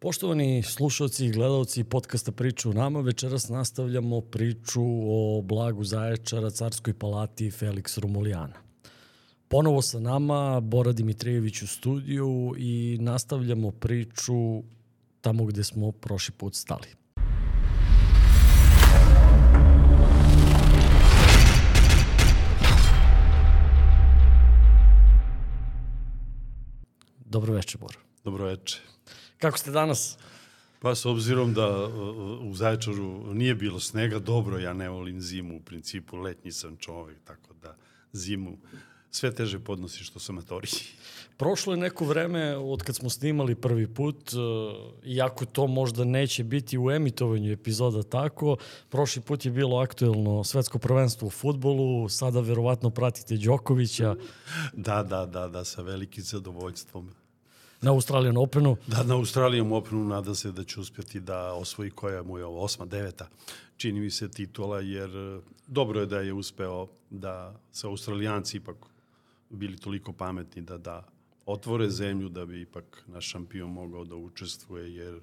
Poštovani slušalci i gledalci podcasta Priču u nama, večeras nastavljamo priču o blagu Zaječara, carskoj palati Felix Romulijana. Ponovo sa nama Bora Dimitrijević u studiju i nastavljamo priču tamo gde smo prošli put stali. Dobro večer, Bora. Dobro večer. Kako ste danas? Pa s obzirom da uh, u Zaječaru nije bilo snega, dobro, ja ne volim zimu, u principu letnji sam čovek, tako da zimu sve teže podnosi što sam matori. Prošlo je neko vreme od kad smo snimali prvi put, uh, iako to možda neće biti u emitovanju epizoda tako, prošli put je bilo aktuelno svetsko prvenstvo u futbolu, sada verovatno pratite Đokovića. Da, da, da, da, sa velikim zadovoljstvom na Australijan Openu. Da, na Australijan Openu nadam se da će uspjeti da osvoji koja mu je ovo osma, deveta, čini mi se titula, jer e, dobro je da je uspeo da se Australijanci ipak bili toliko pametni da da otvore zemlju da bi ipak naš šampion mogao da učestvuje, jer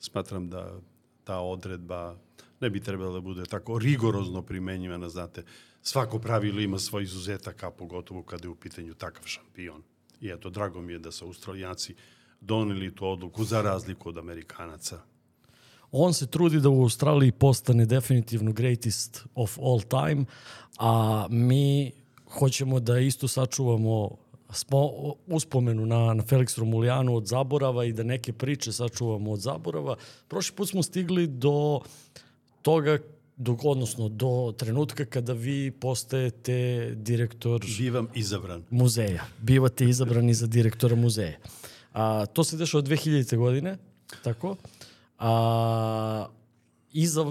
smatram da ta odredba ne bi trebala da bude tako rigorozno primenjivana, znate, svako pravilo ima svoj izuzetak, a pogotovo kada je u pitanju takav šampion. I eto, drago mi je da su Australijanci doneli tu odluku za razliku od Amerikanaca. On se trudi da u Australiji postane definitivno greatest of all time, a mi hoćemo da isto sačuvamo spo, uspomenu na, na Felix Romulijanu od zaborava i da neke priče sačuvamo od zaborava. Prošli put smo stigli do toga dok, odnosno do trenutka kada vi postajete direktor... Bivam izabran. Muzeja. Bivate izabrani za direktora muzeja. A, to se dešava od 2000. godine, tako? A, iza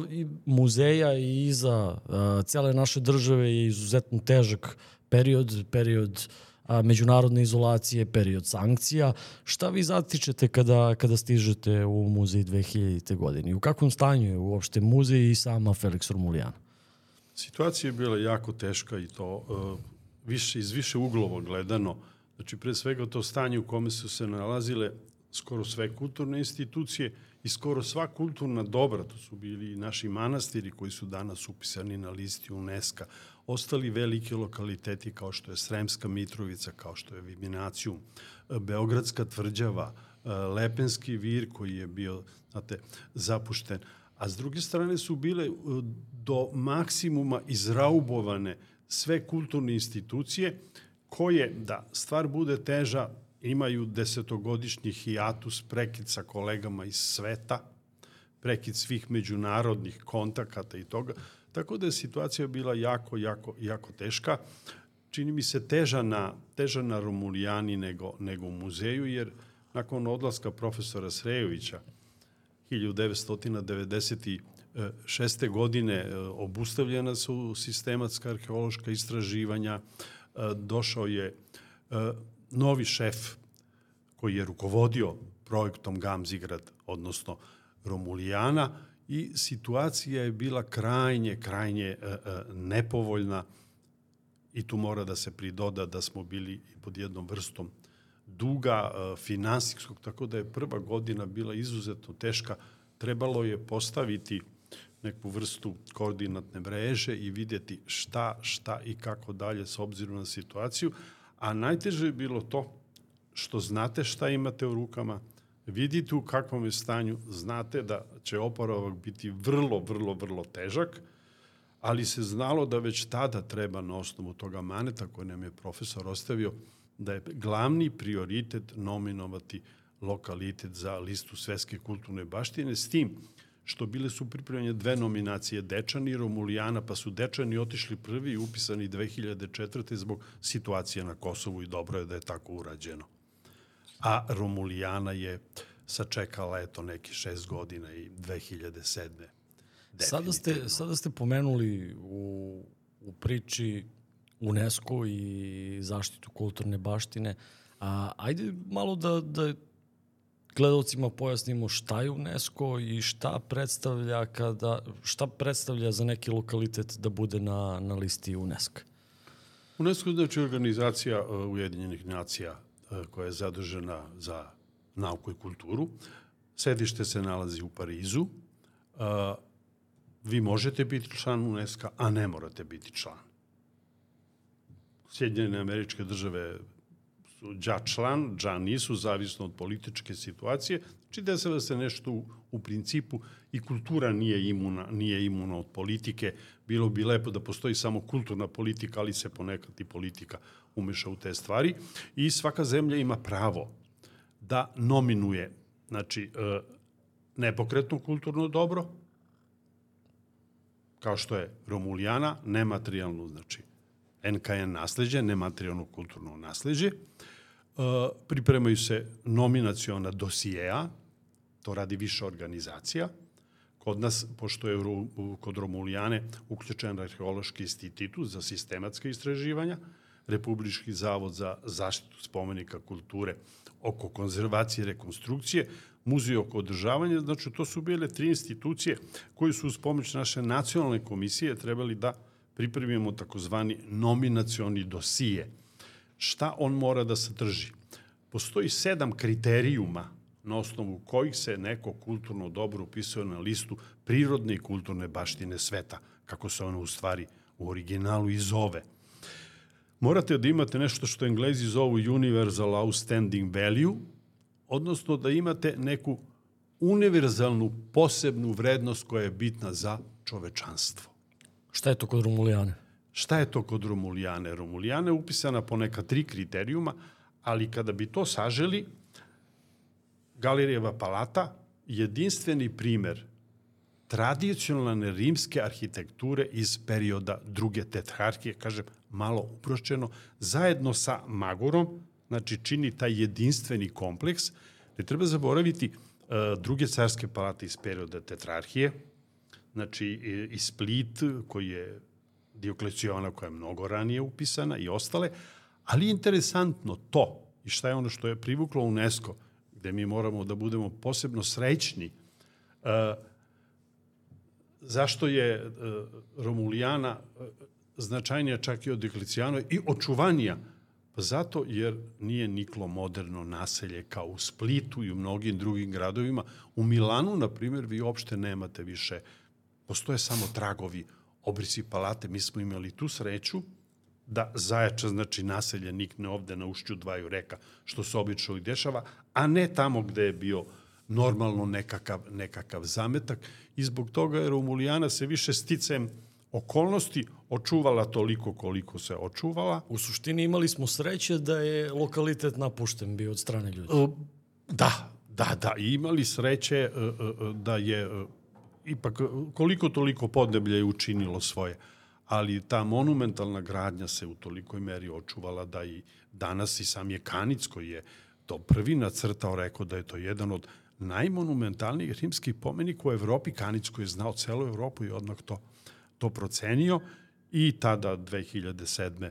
muzeja i iza a, cele naše države je izuzetno težak period, period a, međunarodne izolacije, period sankcija. Šta vi zatičete kada, kada stižete u muzej 2000. godine? U kakvom stanju je uopšte muzej i sama Felix Romulijan? Situacija je bila jako teška i to uh, više, iz više uglova gledano. Znači, pre svega to stanje u kome su se nalazile skoro sve kulturne institucije i skoro sva kulturna dobra, to su bili naši manastiri koji su danas upisani na listi UNESCO, ostali veliki lokaliteti kao što je Sremska Mitrovica, kao što je Viminacijum, Beogradska tvrđava, Lepenski vir koji je bio, znate, zapušten. A s druge strane su bile do maksimuma izraubovane sve kulturne institucije koje, da stvar bude teža, imaju desetogodišnji hijatus, prekid sa kolegama iz sveta, prekid svih međunarodnih kontakata i toga. Tako da je situacija bila jako, jako, jako teška. Čini mi se teža na, teža na Romulijani nego, nego u muzeju, jer nakon odlaska profesora Srejovića 1996. godine e, obustavljena su sistematska arheološka istraživanja, e, došao je e, novi šef koji je rukovodio projektom Gamzigrad, odnosno Romulijana, i situacija je bila krajnje, krajnje e, e, nepovoljna i tu mora da se pridoda da smo bili pod jednom vrstom duga e, finansijskog, tako da je prva godina bila izuzetno teška. Trebalo je postaviti neku vrstu koordinatne mreže i vidjeti šta, šta i kako dalje s obzirom na situaciju. A najteže je bilo to što znate šta imate u rukama, vidite u kakvom je stanju, znate da će oporavak biti vrlo, vrlo, vrlo težak, ali se znalo da već tada treba na osnovu toga maneta koje nam je profesor ostavio, da je glavni prioritet nominovati lokalitet za listu svetske kulturne baštine, s tim što bile su pripremljene dve nominacije Dečani i Romulijana, pa su Dečani otišli prvi i upisani 2004. zbog situacije na Kosovu i dobro je da je tako urađeno a Romulijana je sačekala eto neki šest godina i 2007. Sada ste, sada ste pomenuli u, u priči UNESCO i zaštitu kulturne baštine. A, ajde malo da, da gledalcima pojasnimo šta je UNESCO i šta predstavlja kada šta predstavlja za neki lokalitet da bude na, na listi UNESCO. UNESCO je znači organizacija uh, Ujedinjenih nacija E, koja je zadužena za nauku i kulturu. Sedište se nalazi u Parizu. A, vi možete biti član UNESCO, a ne morate biti član. Sjedinjene američke države su dža član, dža nisu, zavisno od političke situacije. Znači se da se nešto u, u principu i kultura nije imuna, nije imuna od politike. Bilo bi lepo da postoji samo kulturna politika, ali se ponekad i politika umeša u te stvari. I svaka zemlja ima pravo da nominuje znači, e, nepokretno kulturno dobro, kao što je Romulijana, nematerijalno, znači NKN nasleđe, nematerijalno kulturno nasleđe. E, pripremaju se nominaciona dosijeja, to radi više organizacija. Kod nas, pošto je kod Romulijane uključen arheološki institut za sistematske istraživanja, Republički zavod za zaštitu spomenika kulture oko konzervacije i rekonstrukcije, muzej oko održavanja, znači to su bile tri institucije koje su uz pomoć naše nacionalne komisije trebali da pripremimo takozvani nominacioni dosije. Šta on mora da sadrži? Postoji sedam kriterijuma na osnovu kojih se neko kulturno dobro upisuje na listu prirodne i kulturne baštine sveta, kako se ono u stvari u originalu i zove. Morate da imate nešto što englezi zovu universal outstanding value, odnosno da imate neku univerzalnu posebnu vrednost koja je bitna za čovečanstvo. Šta je to kod Romulijane? Šta je to kod Romulijane? Romulijane je upisana po neka tri kriterijuma, ali kada bi to saželi, Galerijeva palata, jedinstveni primer tradicionalne rimske arhitekture iz perioda druge tetrarhije, kažem, malo uprošćeno, zajedno sa Magorom, znači čini taj jedinstveni kompleks. Ne treba zaboraviti uh, druge carske palate iz perioda tetrarhije, znači i Split koji je Diokleciona koja je mnogo ranije upisana i ostale, ali interesantno to i šta je ono što je privuklo UNESCO, gde mi moramo da budemo posebno srećni, uh, zašto je uh, Romulijana uh, značajnija čak i od Dioklecijanove i očuvanija Pa zato jer nije niklo moderno naselje kao u Splitu i u mnogim drugim gradovima. U Milanu, na primjer, vi uopšte nemate više, postoje samo tragovi, obrisi palate. Mi smo imali tu sreću da zajača, znači naselje nikne ovde na ušću dvaju reka, što se obično i dešava, a ne tamo gde je bio normalno nekakav, nekakav zametak. I zbog toga je Romulijana se više sticem okolnosti očuvala toliko koliko se očuvala. U suštini imali smo sreće da je lokalitet napušten bio od strane ljudi. Da, da, da. I imali sreće e, e, e, da je ipak koliko toliko podneblje je učinilo svoje. Ali ta monumentalna gradnja se u tolikoj meri očuvala da i danas i sam je Kanic koji je to prvi nacrtao, rekao da je to jedan od najmonumentalnijih rimskih pomenika u Evropi. Kanic koji je znao celu Evropu i odmah to to procenio i tada 2007.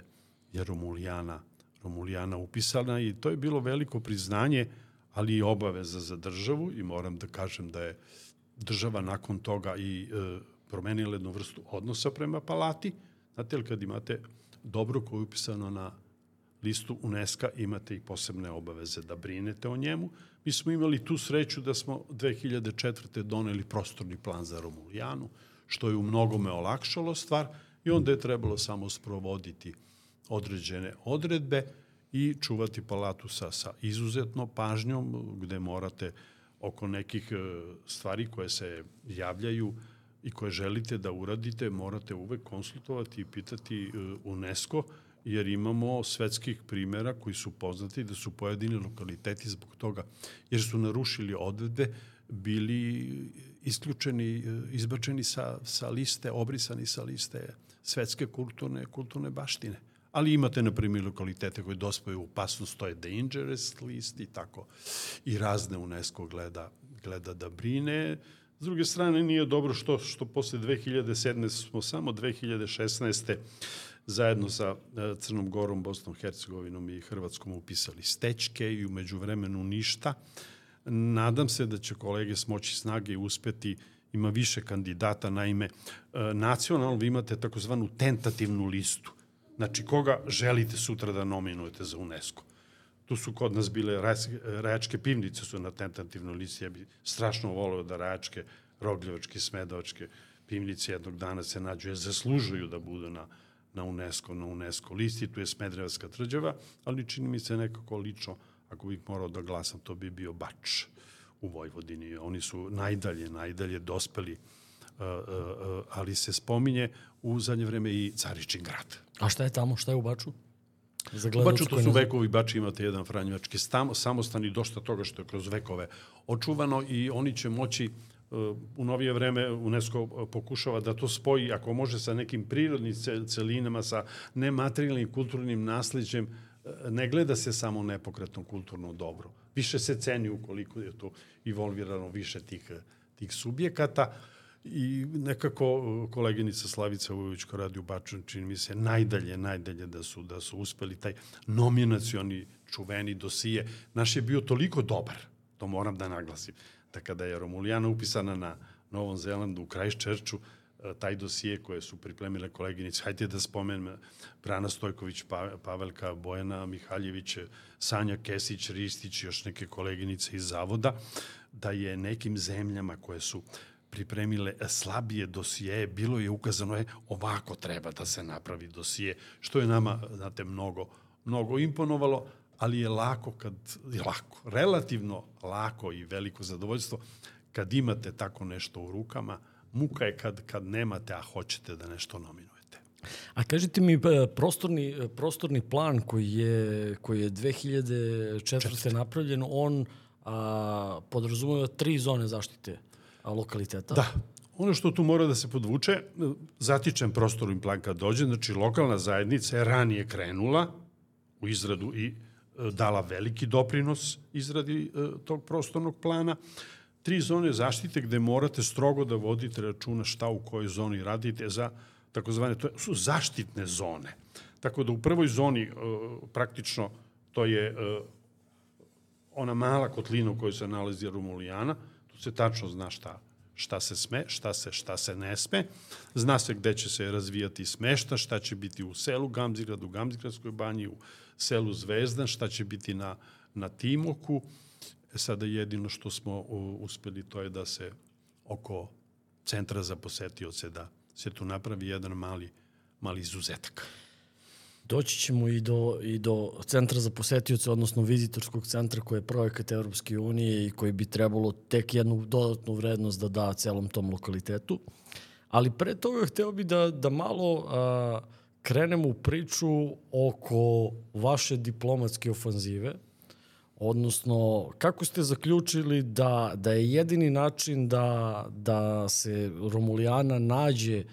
je Romulijana, Romulijana upisana i to je bilo veliko priznanje, ali i obaveza za državu i moram da kažem da je država nakon toga i e, promenila jednu vrstu odnosa prema palati. Znate li kad imate dobro koje je upisano na listu UNESCO imate i posebne obaveze da brinete o njemu. Mi smo imali tu sreću da smo 2004. doneli prostorni plan za Romulijanu, što je u mnogome olakšalo stvar i onda je trebalo samo sprovoditi određene odredbe i čuvati palatu sa, sa izuzetno pažnjom gde morate oko nekih e, stvari koje se javljaju i koje želite da uradite, morate uvek konsultovati i pitati e, UNESCO, jer imamo svetskih primera koji su poznati da su pojedini lokaliteti zbog toga, jer su narušili odredbe, bili isključeni, izbačeni sa, sa liste, obrisani sa liste svetske kulturne, kulturne baštine. Ali imate, na primjer, lokalitete koje dospaju u opasnost, to je dangerous list i tako. I razne UNESCO gleda, gleda da brine. S druge strane, nije dobro što, što posle 2007. smo samo 2016. zajedno sa e, Crnom Gorom, Bosnom, Hercegovinom i Hrvatskom upisali stečke i umeđu vremenu ništa. Nadam se da će kolege smoći snage i uspeti ima više kandidata, naime, e, nacionalno vi imate takozvanu tentativnu listu. Znači, koga želite sutra da nominujete za UNESCO? Tu su kod nas bile rajačke pivnice su na tentativnoj listi. Ja bi strašno volio da rajačke, rogljevačke, smedovačke pivnice jednog dana se nađu, jer zaslužuju da budu na, na UNESCO, na UNESCO listi. Tu je Smedrevaska tvrđava, ali čini mi se nekako lično, ako bih morao da glasam, to bi bio Bač u Vojvodini. Oni su najdalje, najdalje dospeli, uh, ali se spominje u zadnje vreme i Caričin grad. A šta je tamo? Šta je u Baču? Za u Baču to su vekovi, Bači imate jedan franjevački samostan i dosta toga što je kroz vekove očuvano i oni će moći u novije vreme UNESCO pokušava da to spoji, ako može, sa nekim prirodnim celinama, sa nematerijalnim kulturnim nasliđem, ne gleda se samo nepokretno kulturno dobro. Više se ceni ukoliko je to involvirano više tih, tih subjekata. I nekako koleginica Slavica Ujović ko radi u Bačan, čini mi se najdalje, najdalje da su, da su uspeli taj nominacioni čuveni dosije. Naš je bio toliko dobar, to moram da naglasim, da kada je Romulijana upisana na Novom Zelandu u Christchurchu, e, taj dosije koje su pripremile koleginice, hajde da spomenem Brana Stojković, pa, Pavelka, Bojana Mihaljević, Sanja Kesić, Ristić još neke koleginice iz Zavoda, da je nekim zemljama koje su pripremile slabije dosije, bilo je ukazano je ovako treba da se napravi dosije, što je nama, znate, mnogo, mnogo imponovalo, ali je lako kad, je lako, relativno lako i veliko zadovoljstvo kad imate tako nešto u rukama, muka je kad, kad nemate, a hoćete da nešto nominujete. A kažite mi, prostorni, prostorni plan koji je, koji je 2004. Četvrte. napravljen, on a, podrazumeva tri zone zaštite lokaliteta? Da. Ono što tu mora da se podvuče, zatičen prostorni plan kad dođe, znači lokalna zajednica je ranije krenula u izradu i e, dala veliki doprinos izradi e, tog prostornog plana. Tri zone zaštite gde morate strogo da vodite računa šta u kojoj zoni radite za takozvane, to su zaštitne zone. Tako da u prvoj zoni e, praktično to je ona mala kotlina u kojoj se nalazi Romulijana, tu se tačno zna šta, šta se sme, šta se, šta se ne sme. Zna se gde će se razvijati smešta, šta će biti u selu Gamzigrad, u Gamzigradskoj banji, u selu Zvezdan, šta će biti na, na Timoku. E sada jedino što smo uspeli to je da se oko centra za posetioce da se tu napravi jedan mali, mali izuzetak. Doći ćemo i do, i do centra za posetioce, odnosno vizitorskog centra koji je projekat Evropske unije i koji bi trebalo tek jednu dodatnu vrednost da da celom tom lokalitetu. Ali pre toga hteo bi da, da malo a, krenemo u priču oko vaše diplomatske ofanzive, odnosno kako ste zaključili da, da je jedini način da, da se Romulijana nađe uh,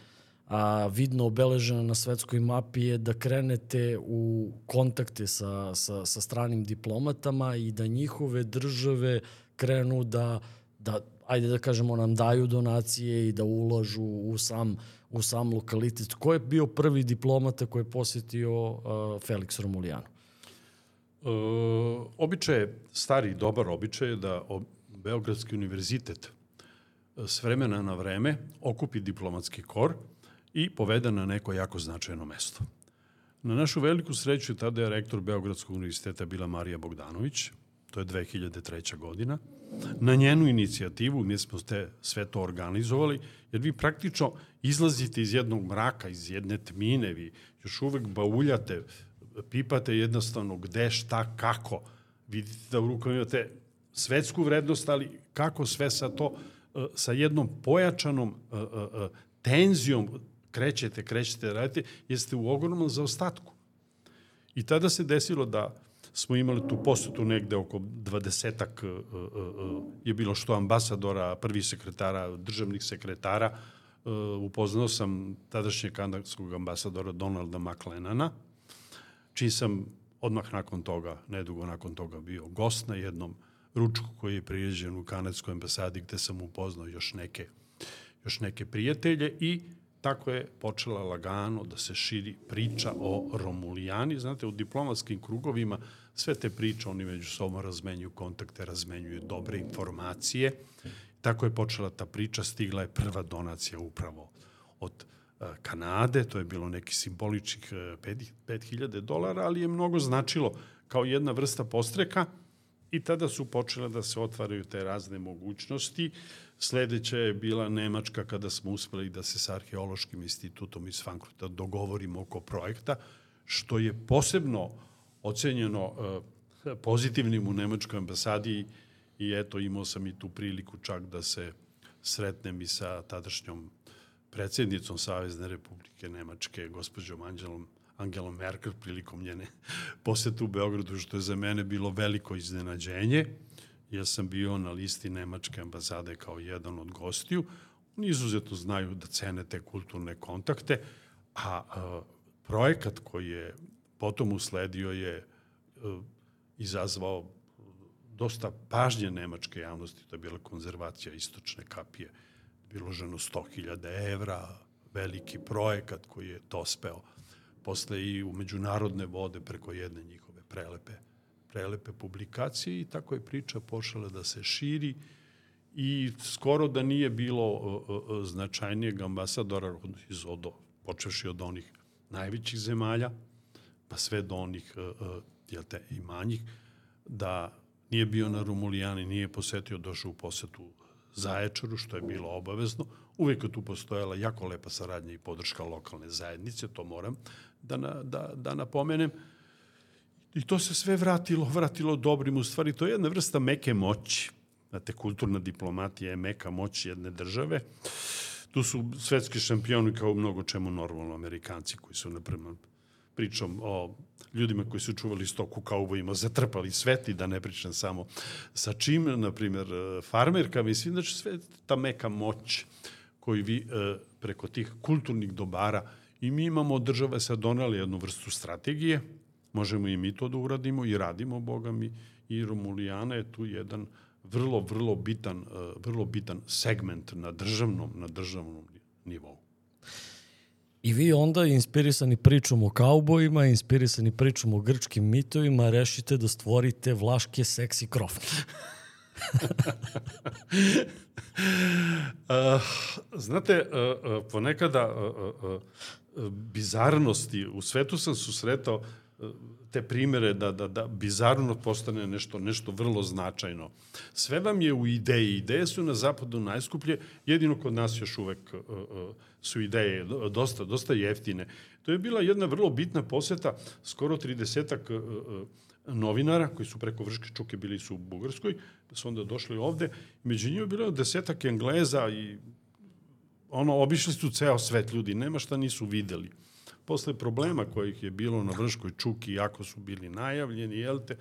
a, vidno obeležena na svetskoj mapi je da krenete u kontakte sa, sa, sa stranim diplomatama i da njihove države krenu da, da ajde da kažemo, nam daju donacije i da ulažu u sam, u sam lokalitet. Ko je bio prvi diplomata koji je posetio uh, Felix Romulijano? E, običaj je, stari dobar običaj je da Beogradski univerzitet s vremena na vreme okupi diplomatski kor i povede na neko jako značajno mesto. Na našu veliku sreću tada je rektor Beogradskog univerziteta bila Marija Bogdanović, to je 2003. godina. Na njenu inicijativu mi smo te sve to organizovali, jer vi praktično izlazite iz jednog mraka, iz jedne tmine, vi još uvek bauljate, pipate jednostavno gde, šta, kako. Vidite da u rukama imate svetsku vrednost, ali kako sve sa to, e, sa jednom pojačanom e, e, tenzijom krećete, krećete, radite, jeste u ogromnom zaostatku. I tada se desilo da smo imali tu posutu negde oko dvadesetak uh, uh, je bilo što ambasadora, prvi sekretara, državnih sekretara. Uh, upoznao sam tadašnjeg kanadskog ambasadora Donalda McLennana, čiji sam odmah nakon toga, nedugo nakon toga bio gost na jednom ručku koji je prijeđen u kanadskoj ambasadi gde sam upoznao još neke, još neke prijatelje i tako je počela lagano da se širi priča o Romulijani. Znate, u diplomatskim krugovima sve te priče, oni među sobom razmenjuju kontakte, razmenjuju dobre informacije. Tako je počela ta priča, stigla je prva donacija upravo od e, Kanade, to je bilo neki simboličnih 5000 e, dolara, ali je mnogo značilo kao jedna vrsta postreka i tada su počele da se otvaraju te razne mogućnosti. Sledeća je bila Nemačka kada smo uspeli da se sa Arheološkim institutom iz Frankfurta dogovorimo oko projekta, što je posebno ocenjeno e, pozitivnim u Nemačkoj ambasadi i eto imao sam i tu priliku čak da se sretnem i sa tadašnjom predsjednicom Savezne republike Nemačke, gospođom Angelom, Angelom Merkel, prilikom njene posete u Beogradu, što je za mene bilo veliko iznenađenje. Ja sam bio na listi Nemačke ambasade kao jedan od gostiju. Oni izuzetno znaju da cene te kulturne kontakte, a, a projekat koji je potom usledio je a, izazvao dosta pažnje nemačke javnosti, to je bila konzervacija istočne kapije, biloženo 100.000 evra, veliki projekat koji je dospeo posle i u međunarodne vode preko jedne njihove prelepe, prelepe publikacije i tako je priča počela da se širi i skoro da nije bilo značajnijeg ambasadora iz odo, počeši od onih najvećih zemalja, pa sve do onih te, i manjih, da nije bio na Rumulijani, nije posetio, došao u posetu Zaječaru, što je bilo obavezno. Uvijek je tu postojala jako lepa saradnja i podrška lokalne zajednice, to moram da, na, da, da napomenem. I to se sve vratilo, vratilo dobrim. U stvari, to je jedna vrsta meke moći. Znate, kulturna diplomatija je meka moć jedne države. Tu su svetski šampioni kao mnogo čemu normalno Amerikanci koji su, napremno, pričom o ljudima koji su čuvali stoku kaubojima, zatrpali svet i da ne pričam samo sa čim, na primjer, farmerka, mislim, znači sve ta meka moć koju vi e, preko tih kulturnih dobara i mi imamo države sad donali jednu vrstu strategije, možemo i mi to da uradimo i radimo, boga mi, i Romulijana je tu jedan vrlo, vrlo bitan, e, vrlo bitan segment na državnom, na državnom nivou. I vi onda, inspirisani pričom o kaubojima, inspirisani pričom o grčkim mitovima, rešite da stvorite vlaške seksi krofne. uh, znate, uh, uh, ponekada uh, uh, bizarnosti, u svetu sam susretao te primere da, da, da bizarno postane nešto, nešto vrlo značajno. Sve vam je u ideji. Ideje su na zapadu najskuplje, jedino kod nas još uvek uh, uh, su ideje dosta, dosta jeftine. To je bila jedna vrlo bitna poseta, skoro 30-ak uh, novinara koji su preko Vrške čuke bili su u Bugarskoj, da su onda došli ovde. Među njima je bilo desetak Engleza i ono, obišli su ceo svet ljudi, nema šta nisu videli posle problema kojih je bilo na Vrškoj čuki, jako su bili najavljeni, jel te,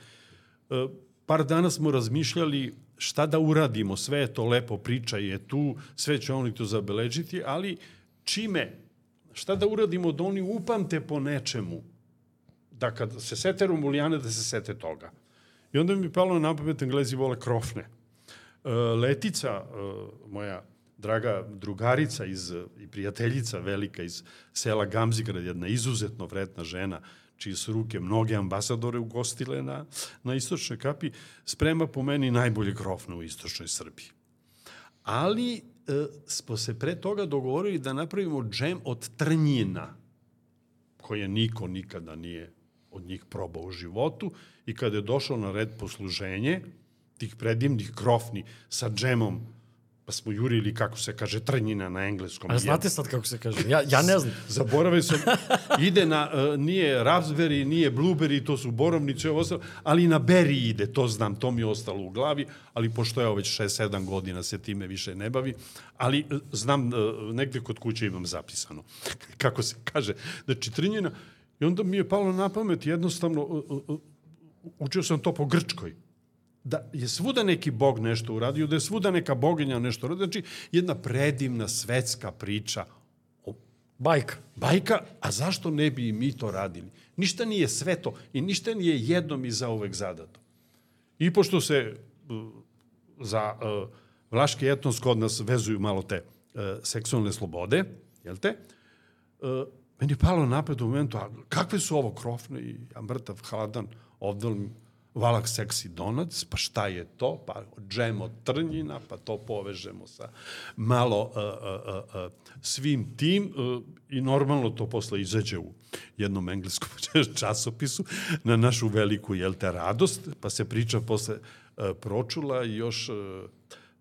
e, par dana smo razmišljali šta da uradimo, sve je to lepo, priča je tu, sve će oni to zabeležiti, ali čime, šta da uradimo da oni upamte po nečemu, da kad se sete Romulijane, da se sete toga. I onda mi je palo na pamet, Englezi vole krofne. E, Letica, e, moja draga drugarica iz, i prijateljica velika iz sela Gamzigrad, jedna izuzetno vretna žena, čije su ruke mnoge ambasadore ugostile na, na istočnoj kapi, sprema po meni najbolje grofno u istočnoj Srbiji. Ali e, smo se pre toga dogovorili da napravimo džem od trnjina, koje niko nikada nije od njih probao u životu i kada je došao na red posluženje tih predivnih grofni sa džemom pa smo jurili kako se kaže trnjina na engleskom. A znate sad kako se kaže? Ja, ja ne znam. Zaboravio sam, ide na, uh, nije raspberry, nije blueberry, to su borovnice, ovo ostalo, ali na berry ide, to znam, to mi je ostalo u glavi, ali pošto ja već 6-7 godina se time više ne bavi, ali uh, znam, uh, negde kod kuće imam zapisano, kako se kaže, znači trnjina, i onda mi je palo na pamet jednostavno, uh, uh, učio sam to po grčkoj, da je svuda neki bog nešto uradio, da je svuda neka boginja nešto uradio. Znači, jedna predivna svetska priča. O, bajka. Bajka, a zašto ne bi i mi to radili? Ništa nije sveto i ništa nije jednom i zauvek zadato. I pošto se za uh, vlaški etnos kod nas vezuju malo te uh, seksualne slobode, jel te? Uh, meni je palo napred u momentu, a kakve su ovo krofne i ja mrtav, hladan, ovdal valak seksi donac, pa šta je to? Pa džem od trnjina, pa to povežemo sa malo uh, uh, uh, svim tim uh, i normalno to posle izađe u jednom engleskom časopisu na našu veliku, jel te, radost, pa se priča posle uh, pročula i još uh,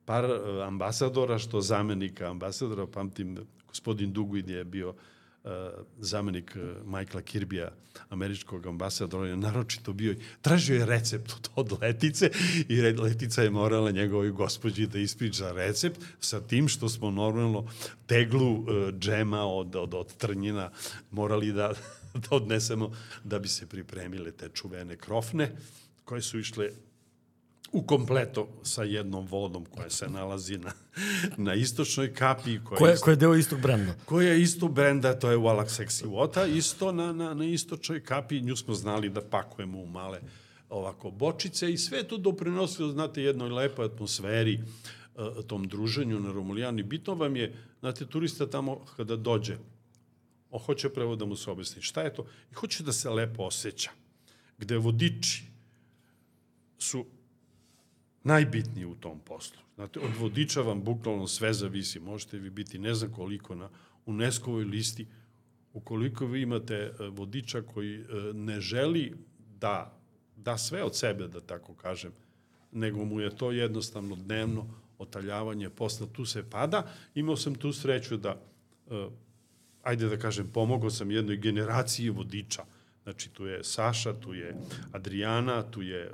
par ambasadora, što zamenika ambasadora, pamtim, gospodin Duguid je bio uh, uh, zamenik uh, Michaela Kirbija, američkog ambasadora, je naročito bio, tražio je recept od, od Letice i Letica je morala njegovoj gospođi da ispriča recept sa tim što smo normalno teglu uh, džema od, od, od trnjina morali da, da odnesemo da bi se pripremile te čuvene krofne koje su išle u kompleto sa jednom vodom koja se nalazi na, na istočnoj kapi. Koja, koja, koja je deo istog brenda. Koja je isto brenda, to je Wallach Sexy Water, isto na, na, na istočnoj kapi. Nju smo znali da pakujemo u male ovako bočice i sve to doprinosilo, znate, jednoj lepoj atmosferi, uh, tom druženju na Romulijani. Bitno vam je, znate, turista tamo kada dođe, on hoće prvo da mu se objasni šta je to i hoće da se lepo osjeća. Gde vodiči su najbitnije u tom poslu. Znate, od vodiča vam bukvalno sve zavisi. Možete vi biti ne znam koliko na UNESCO-ovoj listi, ukoliko vi imate e, vodiča koji e, ne želi da da sve od sebe, da tako kažem, nego mu je to jednostavno dnevno otaljavanje posla, tu se pada. Imao sam tu sreću da, e, ajde da kažem, pomogao sam jednoj generaciji vodiča. Znači, tu je Saša, tu je Adriana, tu je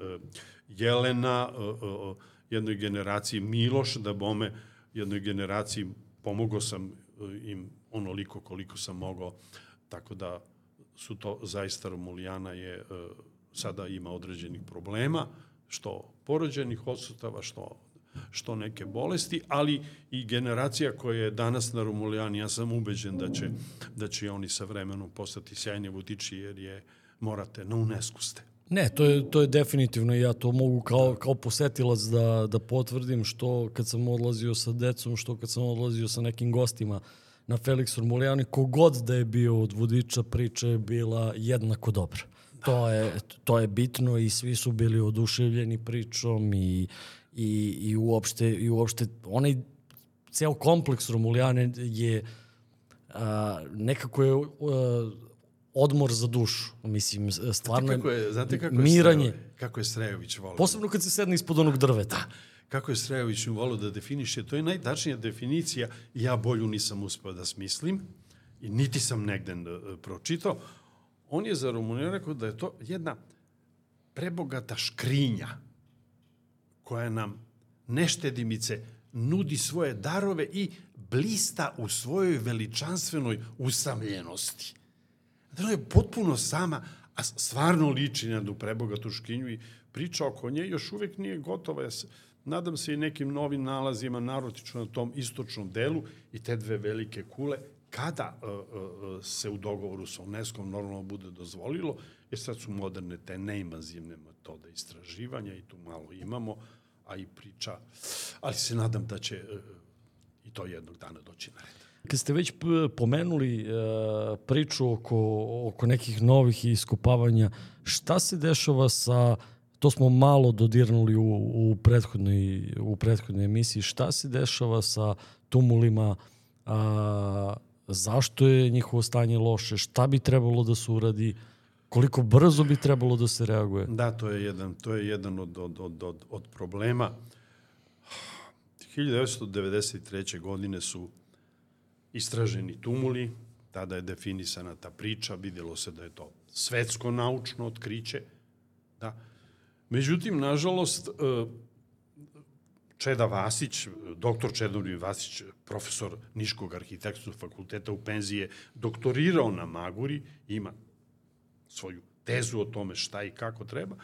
Jelena, e, e, jednoj generaciji Miloš, da bome jednoj generaciji pomogao sam im onoliko koliko sam mogao, tako da su to zaista Romulijana je sada ima određenih problema, što porođenih odsutava, što što neke bolesti, ali i generacija koja je danas na Romulijani, ja sam ubeđen da će, da će oni sa vremenom postati sjajni vodiči, jer je, morate, na UNESCO ste. Ne, to je, to je definitivno i ja to mogu kao, kao posetilac da, da potvrdim što kad sam odlazio sa decom, što kad sam odlazio sa nekim gostima na Felix Formulijani, kogod da je bio od vodiča priča je bila jednako dobra. To je, to je bitno i svi su bili oduševljeni pričom i, i, i, uopšte, i uopšte onaj ceo kompleks Romulijane je a, nekako je a, odmor za dušu. Mislim, stvarno znate kako je, znate kako je miranje. Srejović, kako je Srejović volao. Posebno kad se sedne ispod onog drveta. Da, kako je Srejović volao da definiše, to je najtačnija definicija, ja bolju nisam uspeo da smislim i niti sam negde e, pročitao. On je za Rumuniju rekao da je to jedna prebogata škrinja koja nam neštedimice nudi svoje darove i blista u svojoj veličanstvenoj usamljenosti. Ona je potpuno sama, a stvarno liči na tu prebogatu škinju i priča oko nje još uvek nije gotova. Ja se, nadam se i nekim novim nalazima, narotično na tom istočnom delu i te dve velike kule, kada uh, uh, se u dogovoru sa UNESCO normalno bude dozvolilo, jer sad su moderne te neinvazivne metode istraživanja i tu malo imamo, a i priča, ali se nadam da će uh, i to jednog dana doći na red. Kad ste već pomenuli uh, priču oko, oko nekih novih iskopavanja, šta se dešava sa, to smo malo dodirnuli u, u, prethodnoj, u prethodnoj emisiji, šta se dešava sa tumulima, a, zašto je njihovo stanje loše, šta bi trebalo da se uradi, koliko brzo bi trebalo da se reaguje? Da, to je jedan, to je jedan od, od, od, od, od problema. 1993. godine su istraženi tumuli, tada je definisana ta priča, vidjelo se da je to svetsko naučno otkriće. Da. Međutim, nažalost, e, Čeda Vasić, doktor Čedomir Vasić, profesor Niškog arhitektskog fakulteta u penzije, doktorirao na Maguri, ima svoju tezu o tome šta i kako treba.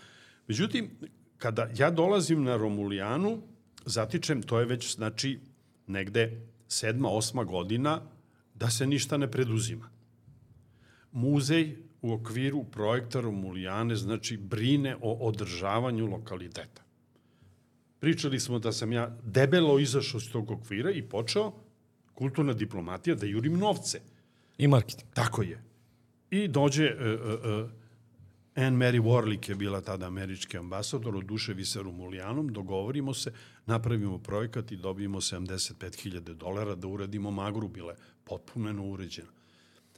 Međutim, kada ja dolazim na Romulijanu, zatičem, to je već, znači, negde sedma, osma godina da se ništa ne preduzima. Muzej u okviru projekta Romulijane znači brine o održavanju lokaliteta. Pričali smo da sam ja debelo izašao iz tog okvira i počeo kulturna diplomatija da jurim novce. I marketing. Tako je. I dođe, e, e, e, Anne Mary Warlick je bila tada američki ambasador, oduševi se Rumulijanom, dogovorimo se, napravimo projekat i dobijemo 75.000 dolara da uradimo magru, bila je potpuno uređena.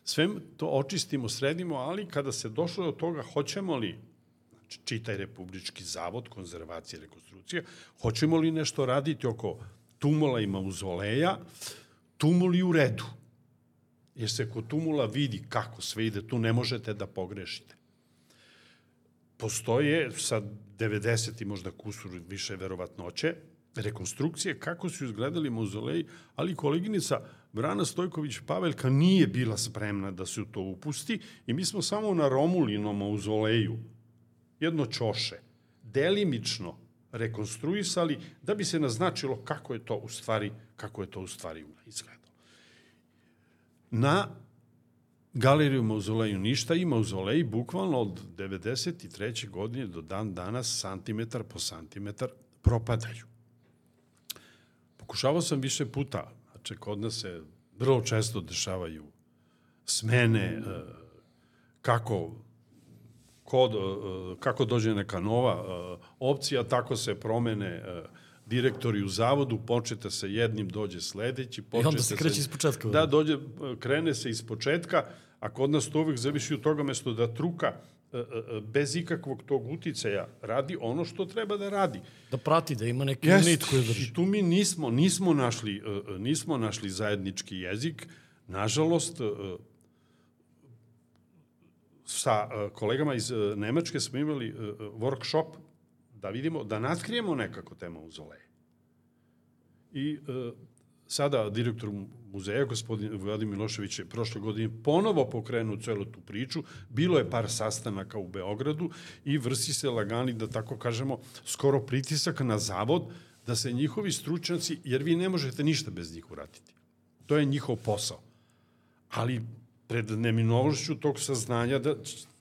Sve to očistimo, sredimo, ali kada se došlo do toga, hoćemo li, znači čitaj Republički zavod, konzervacije, rekonstrukcije, hoćemo li nešto raditi oko tumula i mauzoleja, tumul i u redu. Jer se kod tumula vidi kako sve ide, tu ne možete da pogrešite postoje sa 90 i možda kusur više verovatnoće, rekonstrukcije kako su izgledali mauzoleji, ali koleginica Brana Stojković Paveljka nije bila spremna da se u to upusti i mi smo samo na Romulinom mauzoleju jedno čoše delimično rekonstruisali da bi se naznačilo kako je to u stvari kako je to u stvari izgledalo. Na galeriju mauzoleju ništa i mauzoleji bukvalno od 93. godine do dan danas santimetar po santimetar propadaju. Pokušavao sam više puta, znači kod nas se vrlo često dešavaju smene, e, kako kod, e, kako dođe neka nova e, opcija, tako se promene direktori u zavodu, počete sa jednim, dođe sledeći. Počete I onda se kreće iz početka. Da, dođe, krene se iz početka, a kod nas to uvek zavisi od toga mesto da truka e, e, e, bez ikakvog tog uticaja radi ono što treba da radi. Da prati, da ima neki Jest, unit koji drži. I tu mi nismo, nismo, našli, nismo našli zajednički jezik. Nažalost, sa kolegama iz Nemačke smo imali workshop da vidimo, da natkrijemo nekako te mauzoleje. I sada direktor muzeja, gospodin Vladim Milošević je prošle godine ponovo pokrenuo celu tu priču. Bilo je par sastanaka u Beogradu i vrsi se lagani, da tako kažemo, skoro pritisak na zavod da se njihovi stručnjaci, jer vi ne možete ništa bez njih uratiti. To je njihov posao. Ali pred neminovnošću tog saznanja da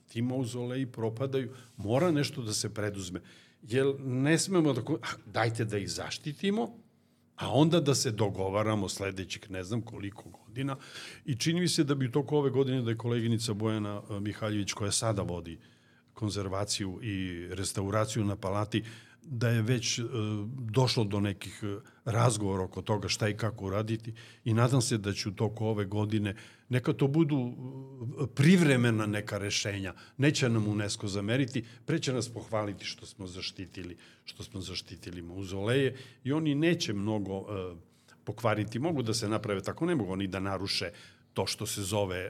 ti mauzoleji propadaju, mora nešto da se preduzme. Jer ne smemo da... Dajte da ih zaštitimo, a onda da se dogovaramo sledećih ne znam koliko godina. I čini mi se da bi u toku ove godine da je koleginica Bojana eh, Mihaljević koja sada vodi konzervaciju i restauraciju na palati da je već e, došlo do nekih e, razgovora oko toga šta i kako uraditi i nadam se da će u toku ove godine neka to budu e, privremena neka rešenja. Neće nam UNESCO zameriti, pre će nas pohvaliti što smo zaštitili, što smo zaštitili mauzoleje i oni neće mnogo pokvariti. Mogu da se naprave tako, ne mogu oni da naruše to što se zove e,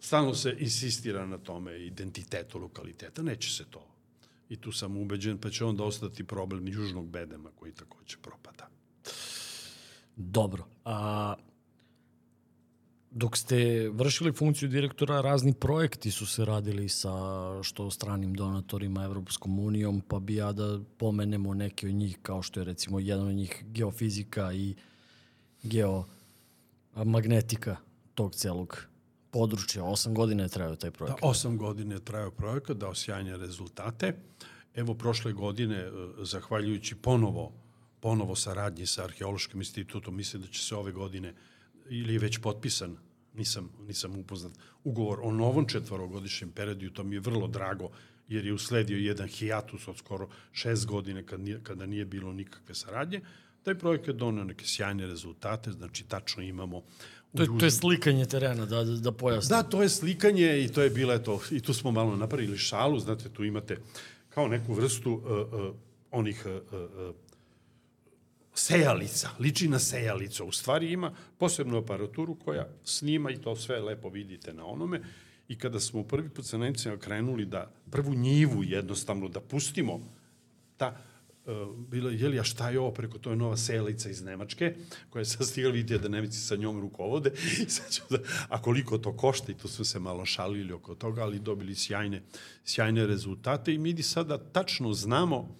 stalno se insistira na tome identitetu lokaliteta. Neće se to I tu sam ubeđen, pa će onda ostati problem južnog bedema koji takođe propada. Dobro. A, dok ste vršili funkciju direktora, razni projekti su se radili sa što stranim donatorima Evropskom unijom, pa bi ja da pomenemo neke od njih, kao što je recimo jedan od njih geofizika i geomagnetika tog celog područja. Osam godine je trajao taj projekat. Da, osam godine je trajao projekat, dao sjajne rezultate. Evo, prošle godine, e, zahvaljujući ponovo, ponovo saradnji sa Arheološkim institutom, mislim da će se ove godine, ili je već potpisan, nisam, nisam upoznat, ugovor o novom četvorogodišnjem periodu, to mi je vrlo drago, jer je usledio jedan hijatus od skoro šest godine kad nije, kada nije bilo nikakve saradnje. Taj projekat donao neke sjajne rezultate, znači tačno imamo To je, to je slikanje terena, da, da, da pojasnim. Da, to je slikanje i to je bilo to, i tu smo malo napravili šalu, znate, tu imate kao neku vrstu uh, uh, onih uh, uh, sejalica, liči na sejalicu. U stvari ima posebnu aparaturu koja snima i to sve lepo vidite na onome. I kada smo prvi put sa Nemcima krenuli da prvu njivu jednostavno da pustimo, ta bilo, jeli, a šta je ovo preko, to je nova selica iz Nemačke, koja je sad stigla, vidite da Nemici sa njom rukovode, i sad ću da, a koliko to košta, i tu smo se malo šalili oko toga, ali dobili sjajne, sjajne rezultate. I mi sada tačno znamo,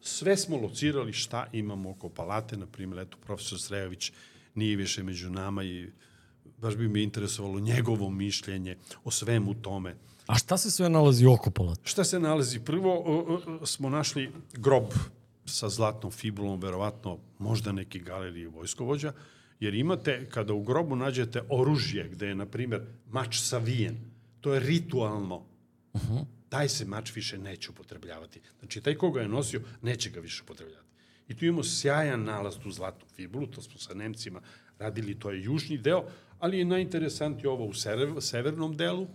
sve smo locirali šta imamo oko palate, na primjer, eto, profesor Srejović nije više među nama i baš bi me interesovalo njegovo mišljenje o svemu tome. A šta se sve nalazi oko palata? Šta se nalazi? Prvo o, o, smo našli grob sa zlatnom fibulom, verovatno možda neki galerije vojskovođa, jer imate, kada u grobu nađete oružje, gde je, na primjer, mač savijen, to je ritualno Uh -huh. Taj se mač više neće upotrebljavati. Znači, taj koga je nosio, neće ga više upotrebljavati. I tu imamo sjajan nalaz tu zlatnu fibulu, to smo sa Nemcima radili, to je južni deo, ali je najinteresantniji ovo u severnom delu,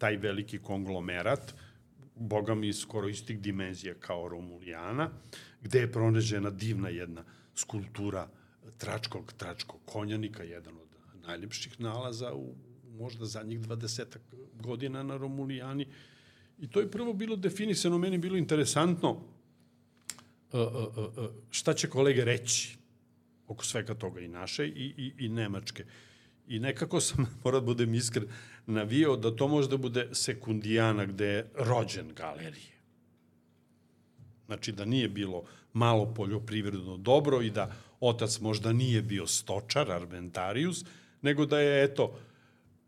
taj veliki konglomerat, boga mi skoro istih dimenzija kao Romulijana, gde je pronađena divna jedna skulptura tračkog, tračkog konjanika, jedan od najljepših nalaza u možda zadnjih 20 godina na Romulijani. I to je prvo bilo definisano, meni bilo interesantno uh, uh, uh, šta će kolege reći oko svega toga i naše i, i, i nemačke. I nekako sam, moram da budem iskren, navijao da to možda bude sekundijana gde je rođen galerije. Znači da nije bilo malo poljoprivredno dobro i da otac možda nije bio stočar, armentarius, nego da je, eto,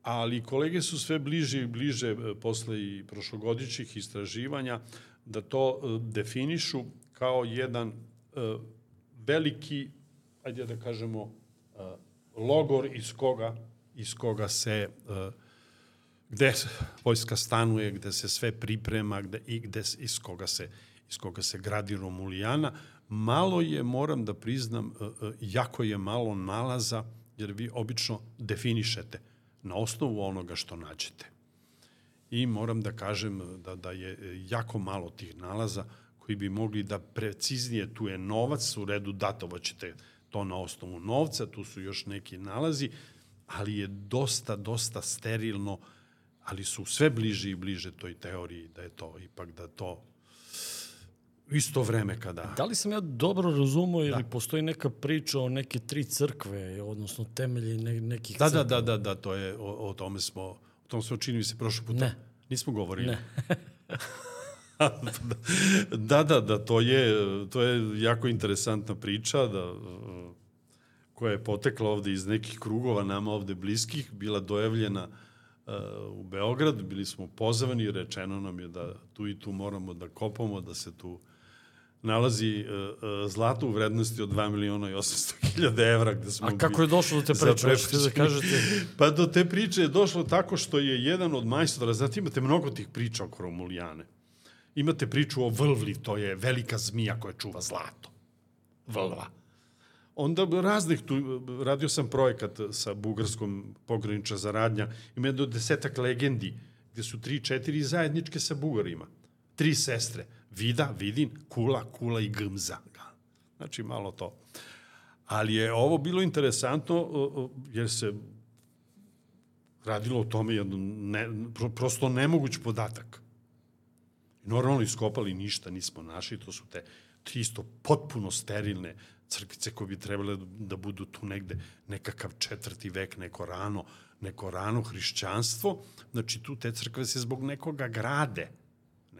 ali kolege su sve bliže i bliže e, posle i prošlogodišnjih istraživanja da to e, definišu kao jedan e, veliki, ajde da kažemo, logor iz koga, iz koga se gde vojska stanuje, gde se sve priprema gde, i gde, iz, koga se, iz koga se gradi Romulijana. Malo je, moram da priznam, jako je malo nalaza, jer vi obično definišete na osnovu onoga što nađete. I moram da kažem da, da je jako malo tih nalaza koji bi mogli da preciznije, tu je novac, u redu datovaćete to na osnovu novca, tu su još neki nalazi, ali je dosta, dosta sterilno, ali su sve bliže i bliže toj teoriji da je to ipak da to isto vreme kada... Da li sam ja dobro razumio ili da. postoji neka priča o neke tri crkve, odnosno temelji ne, nekih da, crkva? Da, da, da, da, to je, o, o tome smo, o tom smo čini se prošle puta. Ne. Nismo govorili. Ne. da, da, da, to je, to je jako interesantna priča, da, koja je potekla ovde iz nekih krugova, nama ovde bliskih, bila dojavljena uh, u Beograd, bili smo pozvani, rečeno nam je da tu i tu moramo da kopamo, da se tu nalazi uh, zlato u vrednosti od 2 miliona i 800 hiljada evra. Gde smo A kako je došlo do te priče? Možete da kažete? Pa do te priče je došlo tako što je jedan od majstora, znate imate mnogo tih priča oko Romulijane. Imate priču o Vrvli, to je velika zmija koja čuva zlato. Vrva. Onda raznih tu, radio sam projekat sa bugarskom pograniča za radnja, ima je do desetak legendi, gde su tri, četiri zajedničke sa bugarima. Tri sestre Vida, Vidin, Kula, Kula i Gmza. Znači, malo to. Ali je ovo bilo interesantno jer se radilo o tome jedno ne, prosto nemoguć podatak. Normalno iskopali ništa, nismo našli, to su te isto potpuno sterilne crkvice koje bi trebale da budu tu negde nekakav četvrti vek, neko rano, neko rano hrišćanstvo. Znači tu te crkve se zbog nekoga grade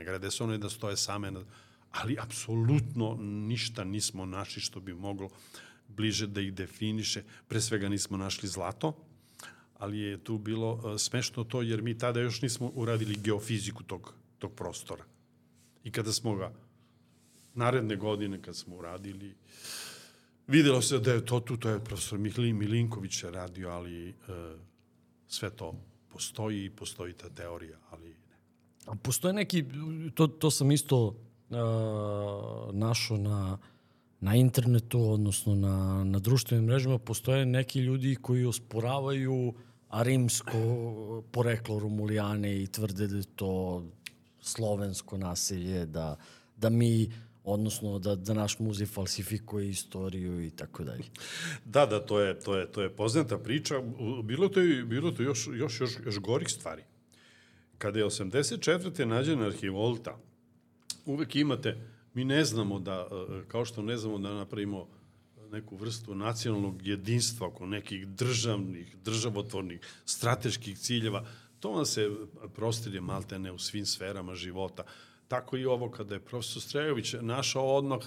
Ne grade se one da stoje same, na, ali apsolutno ništa nismo našli što bi moglo bliže da ih definiše. Pre svega nismo našli zlato, ali je tu bilo uh, smešno to, jer mi tada još nismo uradili geofiziku tog, tog prostora. I kada smo ga naredne godine, kad smo uradili, videlo se da je to tu, to je profesor Mihlin Milinković radio, ali uh, sve to postoji i postoji ta teorija, ali A postoje neki, to, to sam isto uh, našao na, na internetu, odnosno na, na društvenim mrežama, postoje neki ljudi koji osporavaju rimsko poreklo Romulijane i tvrde da je to slovensko nasilje, da, da mi odnosno da, da naš muzej falsifikuje istoriju i tako dalje. Da, da, to je, to je, to je poznata priča. Bilo to, je, bilo to još, još, još, još gorih stvari kada je 84. nađena arhivolta, uvek imate, mi ne znamo da, e, kao što ne znamo da napravimo neku vrstu nacionalnog jedinstva oko nekih državnih, državotvornih, strateških ciljeva, to vam se prostirje maltene u svim sferama života. Tako i ovo kada je profesor Strejović našao odmah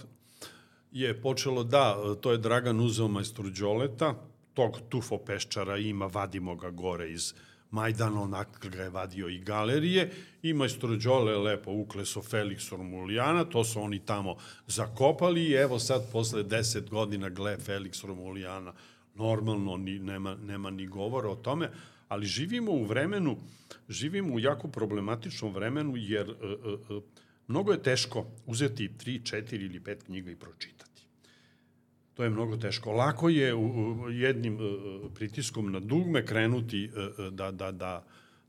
je počelo da, to je Dragan uzeo majstor Đoleta, tog tufo peščara ima, vadimo ga gore iz Majdan onak ga je vadio i galerije i majstor Đole lepo ukleso Felix Romulijana, to su oni tamo zakopali i evo sad posle deset godina gle Felix Romulijana normalno ni, nema, nema ni govora o tome, Ali živimo u vremenu, živimo u jako problematičnom vremenu, jer uh, uh, mnogo je teško uzeti 3, 4 ili 5 knjiga i pročitati. To je mnogo teško. Lako je u, u jednim uh, pritiskom na dugme krenuti uh, da, da, da,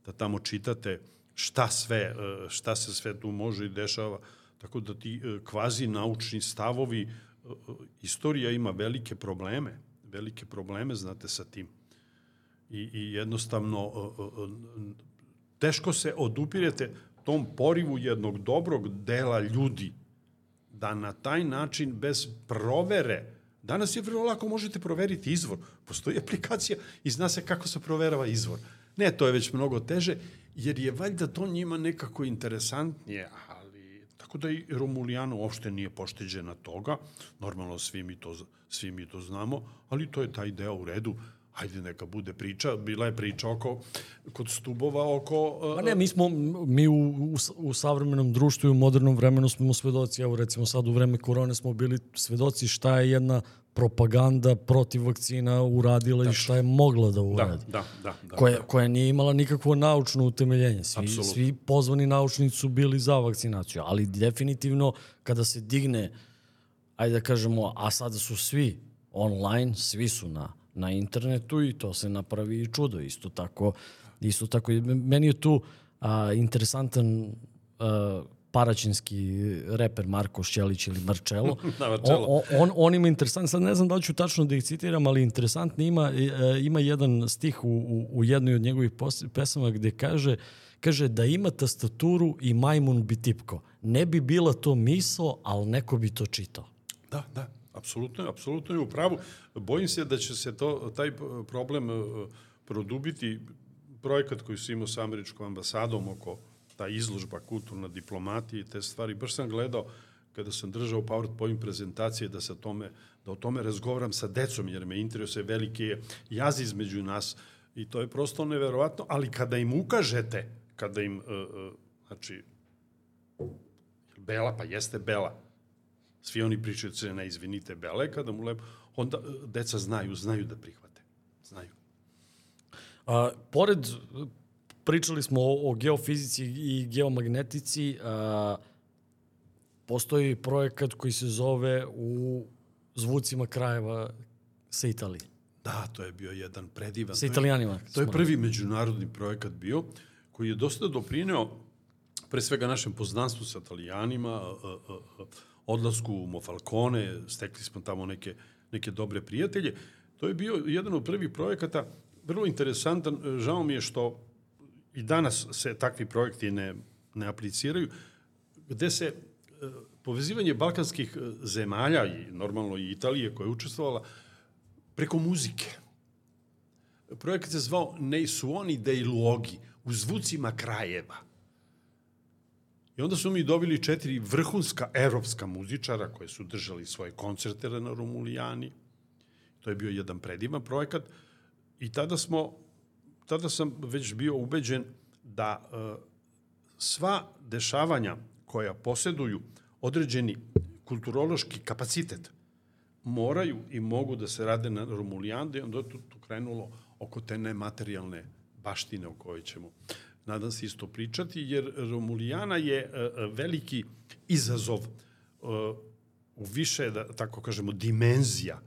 da tamo čitate šta sve, uh, šta se sve tu može i dešava. Tako da ti uh, kvazi naučni stavovi, uh, istorija ima velike probleme, velike probleme, znate, sa tim. I, i jednostavno teško se odupirete tom porivu jednog dobrog dela ljudi da na taj način bez provere Danas je vrlo lako možete proveriti izvor. Postoji aplikacija i zna se kako se proverava izvor. Ne, to je već mnogo teže, jer je valjda to njima nekako interesantnije, ali tako da i Romulijano uopšte nije pošteđena toga. Normalno svi mi to, svi mi to znamo, ali to je taj deo u redu ajde neka bude priča, bila je priča oko, kod stubova oko... Uh, ne, mi smo, mi u, u, u savremenom društvu i u modernom vremenu smo svedoci, evo recimo sad u vreme korone smo bili svedoci šta je jedna propaganda protiv vakcina uradila Tačno. i šta je mogla da uradi. Da, da, da. da koja, koja nije imala nikakvo naučno utemeljenje. Svi, svi pozvani naučnici su bili za vakcinaciju, ali definitivno kada se digne, ajde da kažemo, a sada su svi online, svi su na na internetu i to se napravi i čudo. Isto tako, isto tako. Meni je tu a, interesantan a, paraćinski reper Marko Šćelić ili Marčelo. da. On, on, on ima interesant, sad ne znam da li ću tačno da ih citiram, ali interesantno ima, e, ima jedan stih u, u, u jednoj od njegovih pesama gde kaže kaže da ima tastaturu i majmun bi tipko. Ne bi bila to miso, ali neko bi to čitao. Da, da. Apsolutno, apsolutno je u pravu. Bojim se da će se to, taj problem e, produbiti. Projekat koji su imao sa američkom ambasadom oko ta izložba kulturna diplomatija i te stvari. Baš sam gledao kada sam držao PowerPoint prezentacije da, se tome, da o tome razgovaram sa decom, jer me interesuje veliki jaz između nas i to je prosto neverovatno, ali kada im ukažete, kada im, uh, uh, znači, Bela, pa jeste Bela, Svi oni pričaju crna, izvinite, bele, kada mu lepo, onda e, deca znaju, znaju da prihvate. Znaju. A, pored, pričali smo o, o geofizici i geomagnetici, a, postoji projekat koji se zove u zvucima krajeva sa Italije. Da, to je bio jedan predivan. Sa italijanima. To je prvi međunarodni projekat bio, koji je dosta doprineo pre svega našem poznanstvu sa italijanima, a, a, a, odlasku u Mofalcone, stekli smo tamo neke, neke dobre prijatelje. To je bio jedan od prvih projekata, vrlo interesantan, žao mi je što i danas se takvi projekti ne, ne apliciraju, gde se e, povezivanje balkanskih e, zemalja i normalno i Italije koja je učestvovala preko muzike. Projekat se zvao Nei suoni dei luoghi, u zvucima krajeva. I onda su mi dobili četiri vrhunska evropska muzičara koje su držali svoje koncerte na Romulijani. To je bio jedan predivan projekat. I tada smo, tada sam već bio ubeđen da uh, sva dešavanja koja poseduju određeni kulturološki kapacitet moraju i mogu da se rade na Romulijande i onda je to, to krenulo oko te nematerijalne baštine o kojoj ćemo nadam se isto pričati, jer Romulijana je e, e, veliki izazov e, u više, da tako kažemo, dimenzija.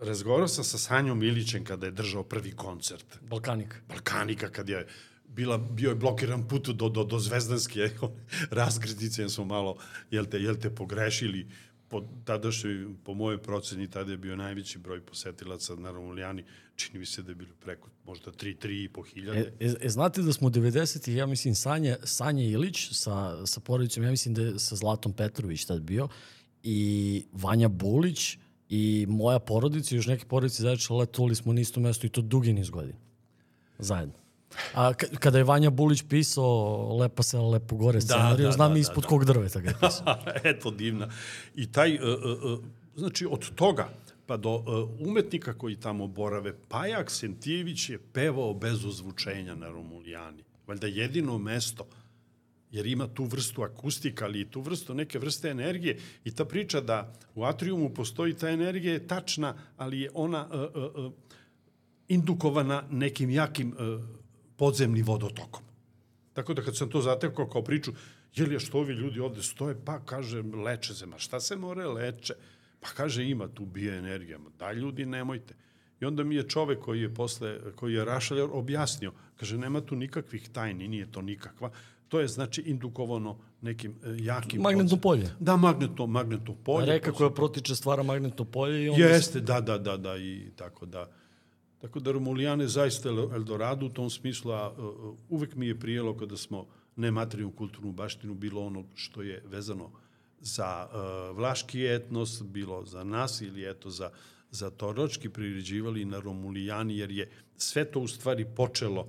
Razgovarao sam sa Sanjom Ilićem kada je držao prvi koncert. Balkanik. Balkanika, kad je bila, bio je blokiran put do, do, do Zvezdanske razgrednice, smo malo, jel te, jel te pogrešili, po tadašnjoj, po mojoj proceni, tada je bio najveći broj posetilaca na Romulijani, čini mi se da je bilo preko možda 3, 3 i po hiljade. E, e, e, znate da smo 90-ih, ja mislim, Sanja, Sanja Ilić sa, sa porodicom, ja mislim da je sa Zlatom Petrović tad bio, i Vanja Bulić, i moja porodica, i još neke porodice zajedno letovali smo na isto mesto i to dugi niz godina. Zajedno. A kada je Vanja Bulić pisao Lepa se lepo gore scenariju, da, da, znam da, ispod da, kog drveta ga je pisao. Eto, divna. I taj, uh, uh, znači, od toga pa do uh, umetnika koji tamo borave, Paja Aksentijević je pevao bez ozvučenja na Romulijani. Valjda jedino mesto jer ima tu vrstu akustika, ali i tu vrstu neke vrste energije. I ta priča da u atriumu postoji ta energija je tačna, ali je ona uh, uh, indukovana nekim jakim e, podzemnim vodotokom. Tako da kad sam to zatekao kao priču, je li je što ovi ljudi ovde stoje, pa kaže, leče se, ma šta se more leče? Pa kaže, ima tu bioenergija, ma da ljudi, nemojte. I onda mi je čovek koji je posle, koji je rašaljar, objasnio, kaže, nema tu nikakvih tajni, nije to nikakva, to je znači indukovano nekim e, jakim... Magnetno polje. Da, magnetno, magnetno polje. Reka koja protiče stvara magnetno polje i onda... Jeste, da, da, da, da, i tako da. Tako da Romulijane zaista Eldorado u tom smislu, a uh, uvek mi je prijelo kada smo nematerijalnu kulturnu baštinu bilo ono što je vezano za uh, vlaški etnos, bilo za nas ili eto za, za toročki priređivali na Romulijani, jer je sve to u stvari počelo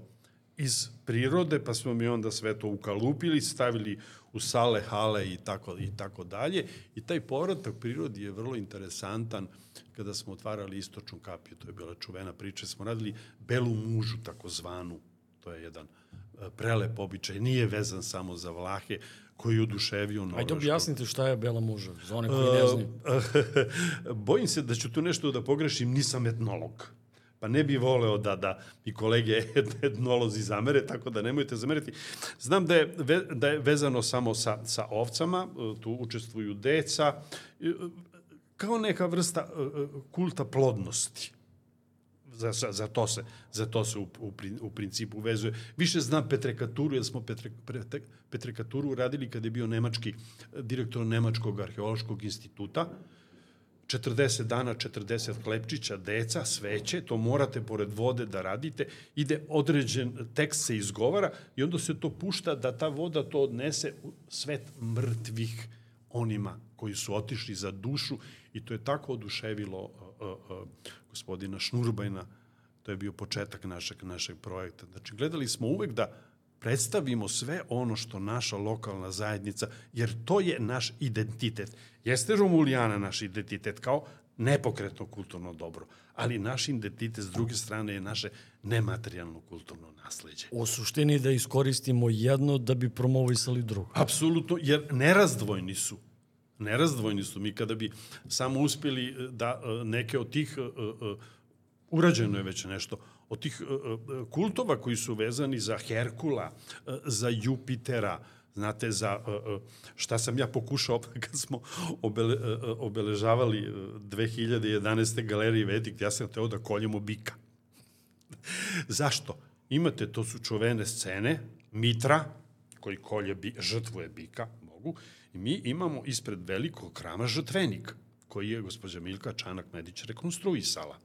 iz prirode, pa smo mi onda sve to ukalupili, stavili u sale, hale i tako, i tako dalje. I taj povratak prirodi je vrlo interesantan kada smo otvarali istočnu kapiju. To je bila čuvena priča. Smo radili belu mužu, takozvanu. To je jedan e, prelep običaj. Nije vezan samo za Vlahe, koji je oduševio Norveškom. Ajde objasnite šta je Bela muža, za one koji ne znaju. Bojim se da ću tu nešto da pogrešim, nisam etnolog pa ne bi voleo da, da i kolege etnolozi zamere, tako da nemojte zameriti. Znam da je, ve, da je vezano samo sa, sa ovcama, e, tu učestvuju deca, e, kao neka vrsta e, kulta plodnosti. Za, za, to se, za to se u, u, u principu vezuje. Više znam Petrekaturu, jer smo Petre, Petrekaturu radili kada je bio nemački direktor Nemačkog arheološkog instituta, 40 dana, 40 hlebčića, deca, sveće, to morate pored vode da radite, ide određen tekst se izgovara i onda se to pušta da ta voda to odnese u svet mrtvih onima koji su otišli za dušu i to je tako oduševilo uh, uh, gospodina Šnurbajna, to je bio početak našeg, našeg projekta. Znači, gledali smo uvek da predstavimo sve ono što naša lokalna zajednica, jer to je naš identitet. Jeste Romulijana naš identitet kao nepokretno kulturno dobro, ali naš identitet s druge strane je naše nematerijalno kulturno nasledđe. U suštini da iskoristimo jedno da bi promovisali drugo. Apsolutno, jer nerazdvojni su. Nerazdvojni su. Mi kada bi samo uspeli eh, da eh, neke od tih eh, urađeno je već nešto od tih kultova koji su vezani za Herkula, za Jupitera, Znate, za šta sam ja pokušao kad smo obele, obeležavali 2011. galerije Vedik, ja sam teo da koljemo bika. Zašto? Imate, to su čuvene scene, Mitra, koji kolje bi, žrtvuje bika, mogu, i mi imamo ispred velikog krama žrtvenik, koji je gospođa Milka Čanak-Medić rekonstruisala.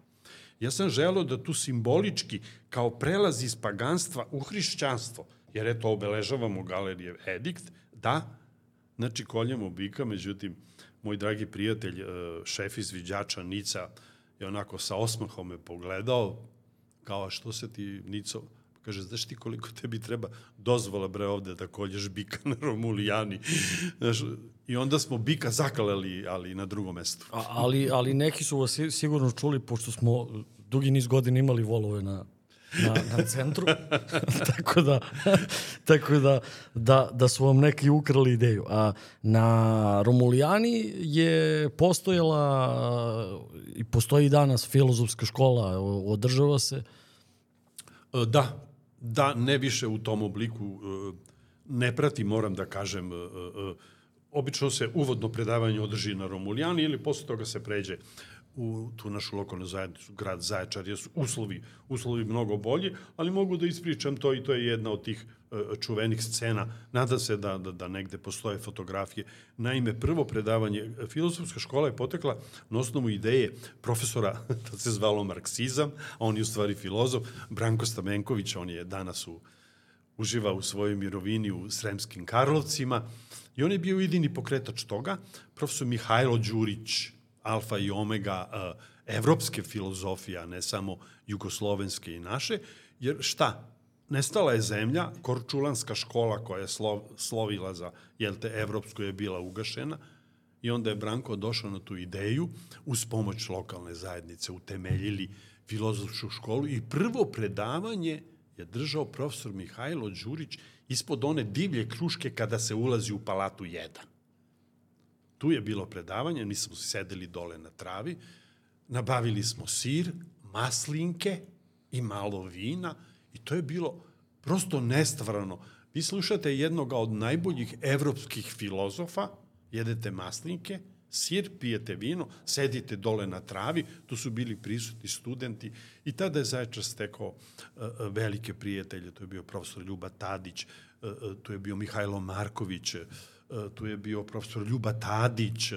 Ja sam želeo da tu simbolički, kao prelaz iz paganstva u hrišćanstvo, jer eto obeležavamo galerije Edikt, da, znači koljemo bika, međutim, moj dragi prijatelj, e, šef izviđača Nica, je onako sa osmahom me pogledao, kao što se ti, Nico, kaže, znaš ti koliko tebi treba dozvola bre ovde da kolješ bika na Romulijani. Znaš, I onda smo bika zakalali, ali na drugom mestu. A, ali, ali neki su vas sigurno čuli, pošto smo dugi niz godina imali volove na na, na centru. tako da, tako da, da, da su vam neki ukrali ideju. A na Romulijani je postojala i postoji danas filozofska škola, održava se. E, da, da, ne više u tom obliku e, ne prati, moram da kažem, e, obično se uvodno predavanje održi na Romulijani ili posle toga se pređe u tu našu lokalnu zajednicu, grad Zaječar, jesu uslovi, uslovi mnogo bolji, ali mogu da ispričam to i to je jedna od tih uh, čuvenih scena. Nadam se da, da, da negde postoje fotografije. Naime, prvo predavanje, filozofska škola je potekla na osnovu ideje profesora, to se zvalo marksizam, a on je u stvari filozof, Branko Stamenković, on je danas u, uživa u svojoj mirovini u Sremskim Karlovcima, i on je bio jedini pokretač toga, profesor Mihajlo Đurić, alfa i omega uh, evropske filozofije, a ne samo jugoslovenske i naše, jer šta? Nestala je zemlja, korčulanska škola koja je slov, slovila za, jel te, evropsku je bila ugašena, i onda je Branko došao na tu ideju, uz pomoć lokalne zajednice utemeljili filozofsku školu i prvo predavanje je držao profesor Mihajlo Đurić ispod one divlje kruške kada se ulazi u Palatu 1 tu je bilo predavanje, mi smo sedeli dole na travi, nabavili smo sir, maslinke i malo vina i to je bilo prosto nestvarano. Vi slušate jednog od najboljih evropskih filozofa, jedete maslinke, sir, pijete vino, sedite dole na travi, tu su bili prisutni studenti i tada je Zaječar stekao uh, velike prijatelje, to je bio profesor Ljuba Tadić, uh, tu je bio Mihajlo Marković, uh, tu je bio profesor Ljuba Tadić,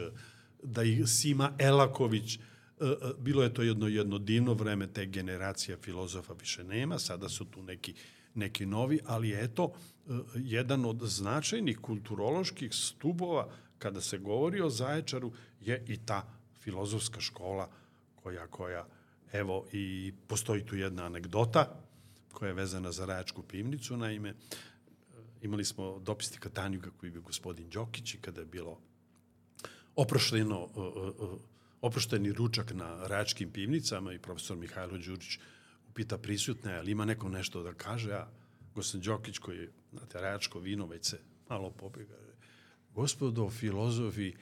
da i Sima Elaković, bilo je to jedno jedno divno vreme, te generacija filozofa više nema, sada su tu neki neki novi, ali eto, jedan od značajnih kulturoloških stubova kada se govori o Zaječaru je i ta filozofska škola koja, koja evo i postoji tu jedna anegdota koja je vezana za Rajačku pivnicu, naime, imali smo dopisnika Tanjuga koji je bio gospodin Đokić i kada je bilo oprošteno, oprošteni ručak na Rajačkim pivnicama i profesor Mihajlo Đurić upita prisutne, ali ima neko nešto da kaže, a gospodin Đokić koji je, znate, Rajačko vino već se malo pobjega, gospodo filozofi,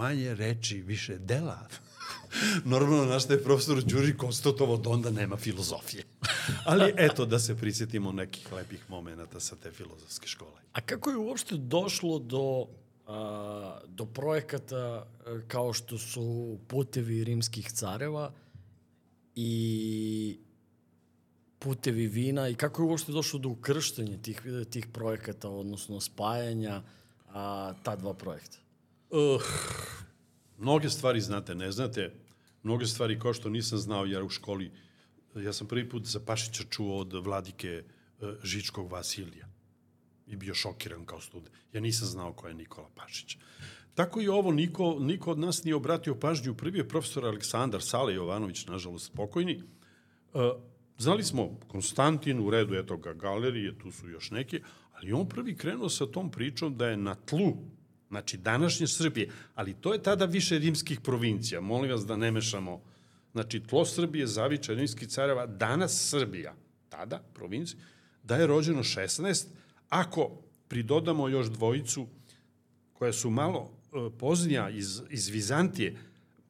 manje reči, više dela. Normalno, naš da je profesor Đuri konstatovo da onda nema filozofije. Ali eto, da se prisjetimo nekih lepih momenta sa te filozofske škole. A kako je uopšte došlo do, a, do projekata kao što su putevi rimskih careva i putevi vina i kako je uopšte došlo do ukrštenja tih, tih projekata, odnosno spajanja a, ta dva projekta? Uh, mnoge stvari znate, ne znate. Mnoge stvari kao što nisam znao, jer u školi, ja sam prvi put za Pašića čuo od vladike uh, Žičkog Vasilija i bio šokiran kao student. Ja nisam znao ko je Nikola Pašić. Tako i ovo, niko, niko od nas nije obratio pažnju. Prvi je profesor Aleksandar Sale Jovanović, nažalost spokojni. Uh, znali smo Konstantin, u redu eto ga galerije, tu su još neke, Ali on prvi krenuo sa tom pričom da je na tlu, znači današnje Srbije, ali to je tada više rimskih provincija, molim vas da ne mešamo, znači tlo Srbije, zaviča rimskih careva, danas Srbija, tada provincija, da je rođeno 16, ako pridodamo još dvojicu koja su malo e, poznija iz, iz Vizantije,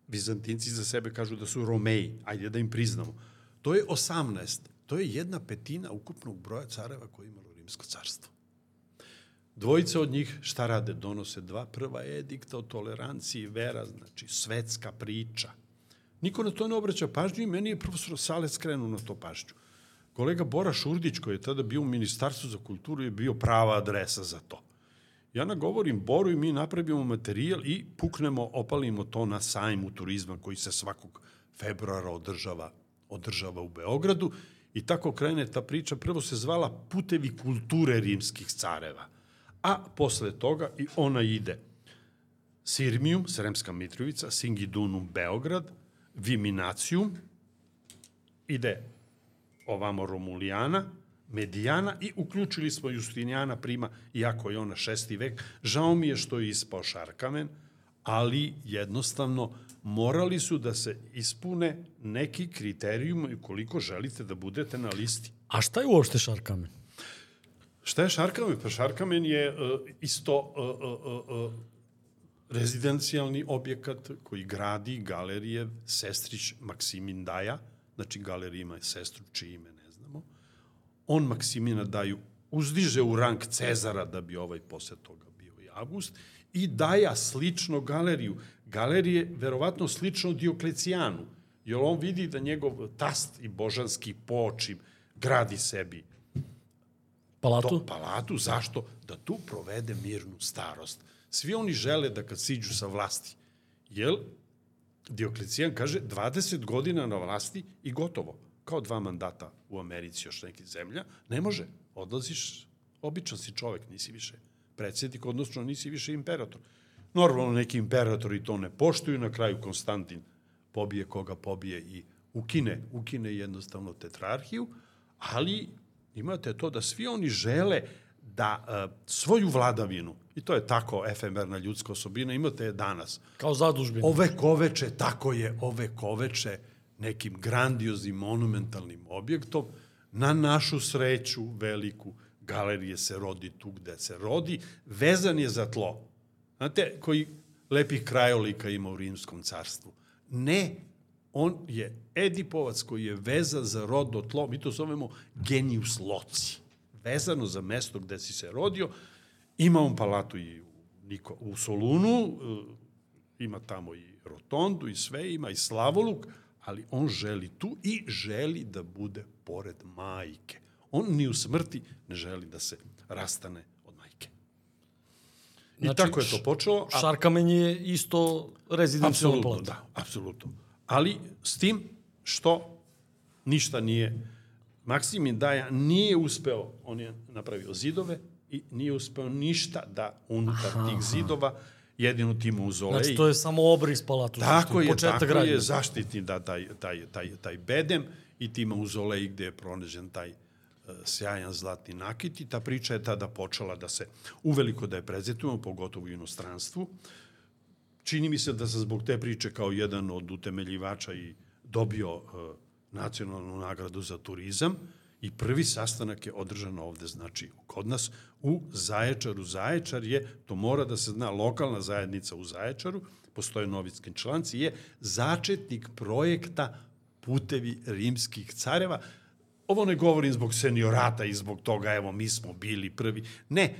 Vizantinci za sebe kažu da su Romeji, ajde da im priznamo, to je 18, to je jedna petina ukupnog broja careva koji imalo Rimsko carstvo. Dvojica od njih šta rade? Donose dva prva edikta o toleranciji vera, znači svetska priča. Niko na to ne obraća pažnju i meni je profesor Salec skrenuo na to pažnju. Kolega Bora Šurdić, koji je tada bio u Ministarstvu za kulturu, je bio prava adresa za to. Ja nagovorim Boru i mi napravimo materijal i puknemo, opalimo to na sajmu turizma koji se svakog februara održava, održava u Beogradu i tako krene ta priča. Prvo se zvala Putevi kulture rimskih careva – a posle toga i ona ide Sirmijum, Sremska Mitrovica, Singidunum, Beograd, Viminacijum, ide ovamo Romulijana, Medijana i uključili smo Justinijana prima, iako je ona šesti vek. Žao mi je što je ispao Šarkamen, ali jednostavno morali su da se ispune neki kriterijum koliko želite da budete na listi. A šta je uopšte Šarkamen? Šta je Šarkamen? Pa Šarkamen je uh, isto uh, uh, uh, rezidencijalni objekat koji gradi galerije Sestrić Maksimin Daja, znači galerija ima sestru čije ime ne znamo. On Maksimina Daju uzdiže u rang Cezara da bi ovaj posle toga bio i Avgust i Daja slično galeriju. Galerije verovatno slično Dioklecijanu, jer on vidi da njegov tast i božanski počim gradi sebi Palatu? To, palatu, zašto? Da tu provede mirnu starost. Svi oni žele da kad siđu sa vlasti, jel, Dioklecijan kaže 20 godina na vlasti i gotovo. Kao dva mandata u Americi još nekih zemlja. Ne može. Odlaziš, običan si čovek, nisi više predsjednik, odnosno nisi više imperator. Normalno neki imperatori to ne poštuju, na kraju Konstantin pobije koga pobije i ukine, ukine jednostavno tetrarhiju, ali imate to da svi oni žele da uh, svoju vladavinu, i to je tako efemerna ljudska osobina, imate je danas. Kao zadužbina. Ove koveče, tako je, ove koveče nekim grandioznim, monumentalnim objektom, na našu sreću veliku, galerije se rodi tu gde se rodi, vezan je za tlo. Znate, koji lepih krajolika ima u Rimskom carstvu. Ne On je Edipovac koji je vezan za rodo tlo, mi to zovemo genius loci. Vezano za mesto gde si se rodio, ima on palatu i u, Niko, u Solunu, e, ima tamo i rotondu i sve, ima i slavoluk, ali on želi tu i želi da bude pored majke. On ni u smrti ne želi da se rastane od majke. I znači, tako je to počelo. A... Šarkamen je isto rezidencijalno plato. Da, apsolutno. Ali s tim što ništa nije Maksimin Daja nije uspeo, on je napravio zidove i nije uspeo ništa da unutar aha, tih zidova jedinu ti mauzoleji. Znači, to je samo obris palatu. Tako je, tako gradnje. je zaštitni da, taj, taj, taj, taj bedem i ti mauzoleji gde je pronađen taj uh, sjajan zlatni nakit i ta priča je tada počela da se uveliko da je prezentujemo, pogotovo u inostranstvu. Čini mi se da se zbog te priče kao jedan od utemeljivača i dobio uh, nacionalnu nagradu za turizam i prvi sastanak je održan ovde, znači kod nas u Zaječaru. Zaječar je, to mora da se zna, lokalna zajednica u Zaječaru, postoje novicki članci, je začetnik projekta Putevi rimskih careva. Ovo ne govorim zbog seniorata i zbog toga, evo, mi smo bili prvi. Ne,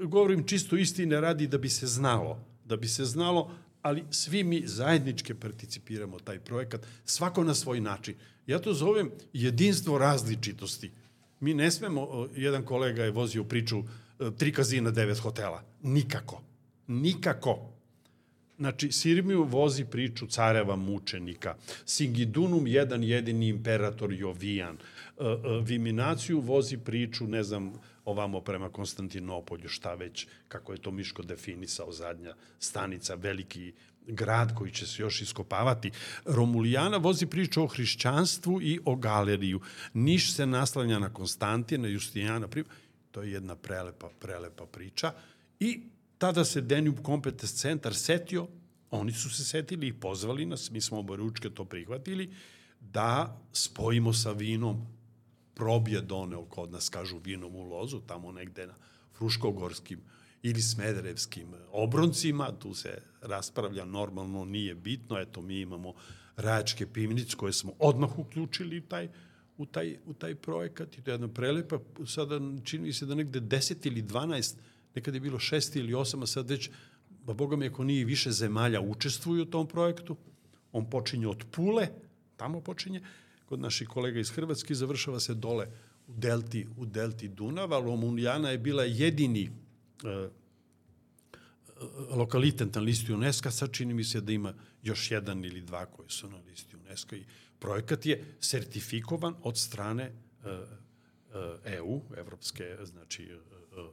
govorim čisto istine radi da bi se znalo. Da bi se znalo, ali svi mi zajedničke participiramo taj projekat, svako na svoj način. Ja to zovem jedinstvo različitosti. Mi ne smemo, jedan kolega je vozio priču e, tri kazina, devet hotela. Nikako. Nikako. Znači, Sirmiju vozi priču careva mučenika. Singidunum, jedan jedini imperator Jovijan. E, e, Viminaciju vozi priču, ne znam, ovamo prema Konstantinopolju, šta već, kako je to Miško definisao, zadnja stanica, veliki grad koji će se još iskopavati. Romulijana vozi priču o hrišćanstvu i o galeriju. Niš se naslanja na Konstantina, Justinijana, to je jedna prelepa, prelepa priča. I tada se Danube Competence Centar setio, oni su se setili i pozvali nas, mi smo oba ručke to prihvatili, da spojimo sa vinom probije doneo kod nas, kažu vinom u lozu, tamo negde na Fruškogorskim ili Smederevskim obroncima, tu se raspravlja, normalno nije bitno, eto mi imamo Rajačke pivnice koje smo odmah uključili u taj, u taj, u taj projekat i to je jedna prelepa, sada čini mi se da negde 10 ili 12, nekad je bilo 6 ili 8, a sad već, ba boga mi ako nije više zemalja učestvuju u tom projektu, on počinje od Pule, tamo počinje, kod naših kolega iz Hrvatske završava se dole u delti, u delti Dunava. Romunijana je bila jedini uh, lokalitet na listi UNESCO, sad čini mi se da ima još jedan ili dva koji su na listi UNESCO i projekat je sertifikovan od strane uh, uh, EU, Evropske, znači uh,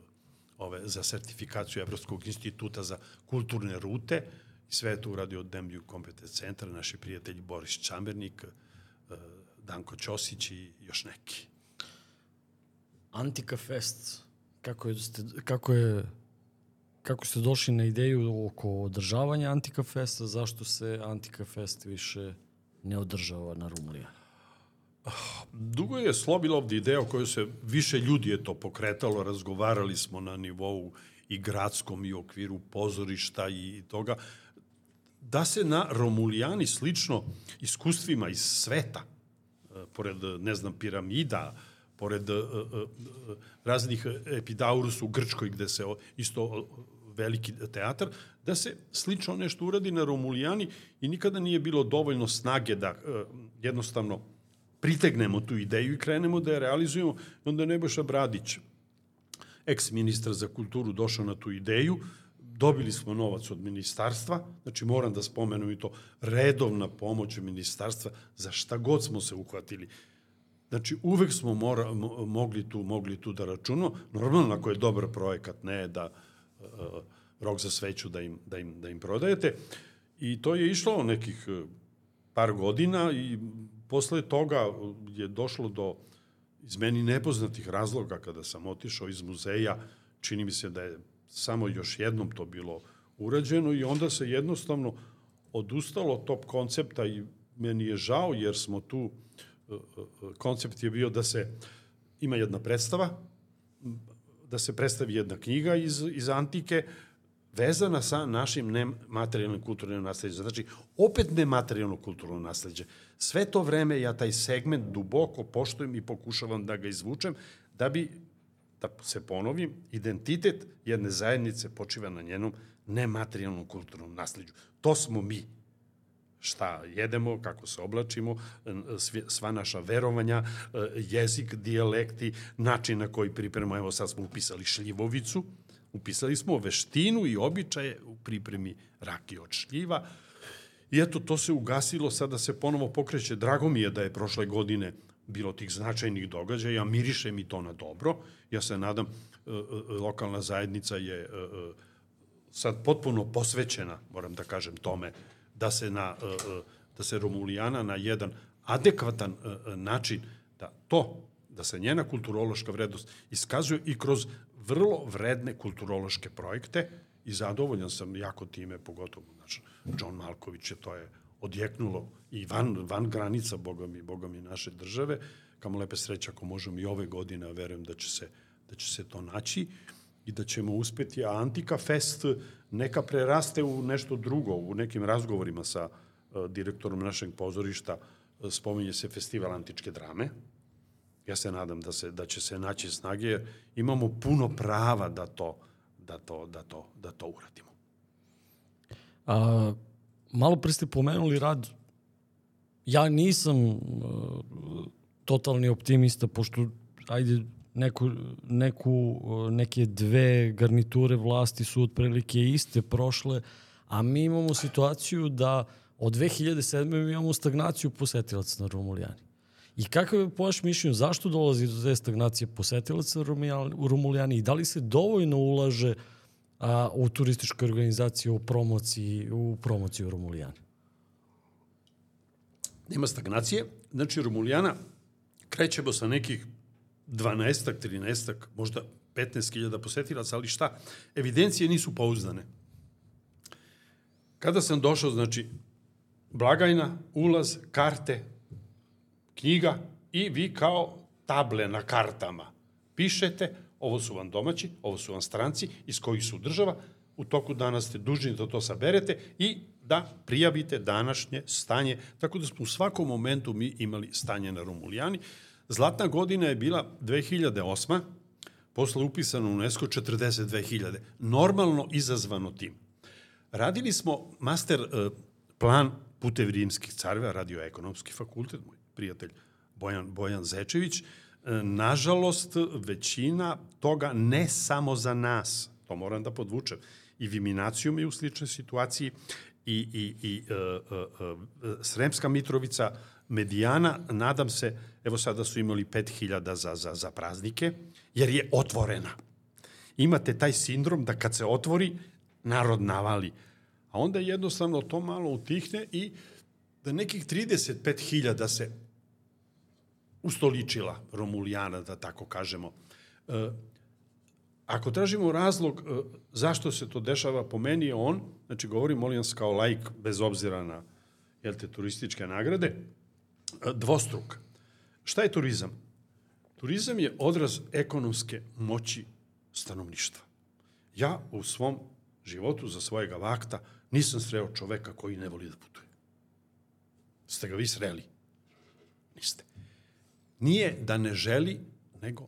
ove, za sertifikaciju Evropskog instituta za kulturne rute. Sve je to uradio Demlju Competence Centra, naši prijatelji Boris Čambernik, Danko Ćosić i još neki. Antika Fest, kako je, kako je kako ste došli na ideju oko održavanja Antika Festa, zašto se Antika Fest više ne održava na Rumlija? Dugo je slobila ovde ideja o kojoj se više ljudi je to pokretalo, razgovarali smo na nivou i gradskom i okviru pozorišta i toga, da se na Romulijani slično iskustvima iz sveta, pored, ne znam, piramida, pored uh, uh, raznih epidaurus u Grčkoj, gde se isto veliki teatar, da se slično nešto uradi na Romulijani i nikada nije bilo dovoljno snage da uh, jednostavno pritegnemo tu ideju i krenemo da je realizujemo. Onda je Nebojša Bradić, eks-ministar za kulturu, došao na tu ideju, dobili smo novac od ministarstva, znači moram da spomenem i to, redovna pomoć ministarstva za šta god smo se uhvatili. Znači, uvek smo mora, mogli, tu, mogli tu da računamo. Normalno, ako je dobar projekat, ne da uh, rok za sveću da im, da, im, da im prodajete. I to je išlo nekih e, par godina i posle toga je došlo do iz meni nepoznatih razloga kada sam otišao iz muzeja, čini mi se da je samo još jednom to bilo urađeno i onda se jednostavno odustalo top koncepta i meni je žao jer smo tu, e, e, koncept je bio da se ima jedna predstava, da se predstavi jedna knjiga iz, iz antike, vezana sa našim nematerijalnim kulturnim nasledđem. Znači, opet nematerijalno kulturno nasledđe. Sve to vreme ja taj segment duboko poštujem i pokušavam da ga izvučem, da bi, da se ponovim, identitet jedne zajednice počiva na njenom nematerijalnom kulturnom nasledđu. To smo mi šta jedemo, kako se oblačimo, sva naša verovanja, jezik, dijalekti, način na koji pripremamo, evo sad smo upisali šljivovicu, upisali smo veštinu i običaje u pripremi raki od šljiva, I eto, to se ugasilo, sada se ponovo pokreće. Drago mi je da je prošle godine bilo tih značajnih događaja, miriše mi to na dobro. Ja se nadam, e, e, lokalna zajednica je e, sad potpuno posvećena, moram da kažem tome, da se, na, da se Romulijana na jedan adekvatan način, da to, da se njena kulturološka vrednost iskazuje i kroz vrlo vredne kulturološke projekte i zadovoljan sam jako time, pogotovo znači, John Malković je to je odjeknulo i van, van granica, boga mi, boga mi naše države, kamo lepe sreće ako možemo i ove godine, a verujem da će se, da će se to naći i da ćemo uspeti, a Antika Fest neka preraste u nešto drugo, u nekim razgovorima sa uh, direktorom našeg pozorišta, uh, spominje se festival antičke drame, ja se nadam da, se, da će se naći snage, jer imamo puno prava da to, da to, da to, da to uradimo. A, malo pre ste pomenuli rad. Ja nisam uh, totalni optimista, pošto ajde, neku, neku, uh, neke dve garniture vlasti su otprilike iste prošle, a mi imamo situaciju da od 2007. mi imamo stagnaciju posetilaca na Romulijani. I kakav je po vaš mišljenju, zašto dolazi do te stagnacije posetilaca u Romulijani i da li se dovoljno ulaže a, u turističkoj organizaciji, u promociji, u promociji u Romulijani? Nema stagnacije. Znači, Romulijana krećemo sa nekih 12 13 možda 15.000 posetilaca, ali šta? Evidencije nisu pouzdane. Kada sam došao, znači, blagajna, ulaz, karte, knjiga i vi kao table na kartama pišete, ovo su vam domaći, ovo su vam stranci, iz kojih su država, u toku dana ste dužni da to saberete i da prijavite današnje stanje, tako da smo u svakom momentu mi imali stanje na Romulijani. Zlatna godina je bila 2008. Posle upisano u UNESCO 42.000. Normalno izazvano tim. Radili smo master uh, plan putev rimskih careva, radio ekonomski fakultet, moj prijatelj Bojan, Bojan Zečević, e, nažalost, većina toga ne samo za nas, to moram da podvučem, i Viminacijum je u sličnoj situaciji, i, i, i uh, uh, uh, Sremska Mitrovica, Medijana, nadam se, evo sada su imali 5000 za, za, za praznike, jer je otvorena. Imate taj sindrom da kad se otvori, narod navali. A onda jednostavno to malo utihne i da nekih 35.000 se ustoličila Romulijana, da tako kažemo. E, ako tražimo razlog e, zašto se to dešava, po meni je on, znači govorim, molim vas, kao laik, bez obzira na jel te, turističke nagrade, e, dvostruk. Šta je turizam? Turizam je odraz ekonomske moći stanovništva. Ja u svom životu za svojega vakta nisam sreo čoveka koji ne voli da putuje. Ste ga vi sreli? Niste. Nije da ne želi, nego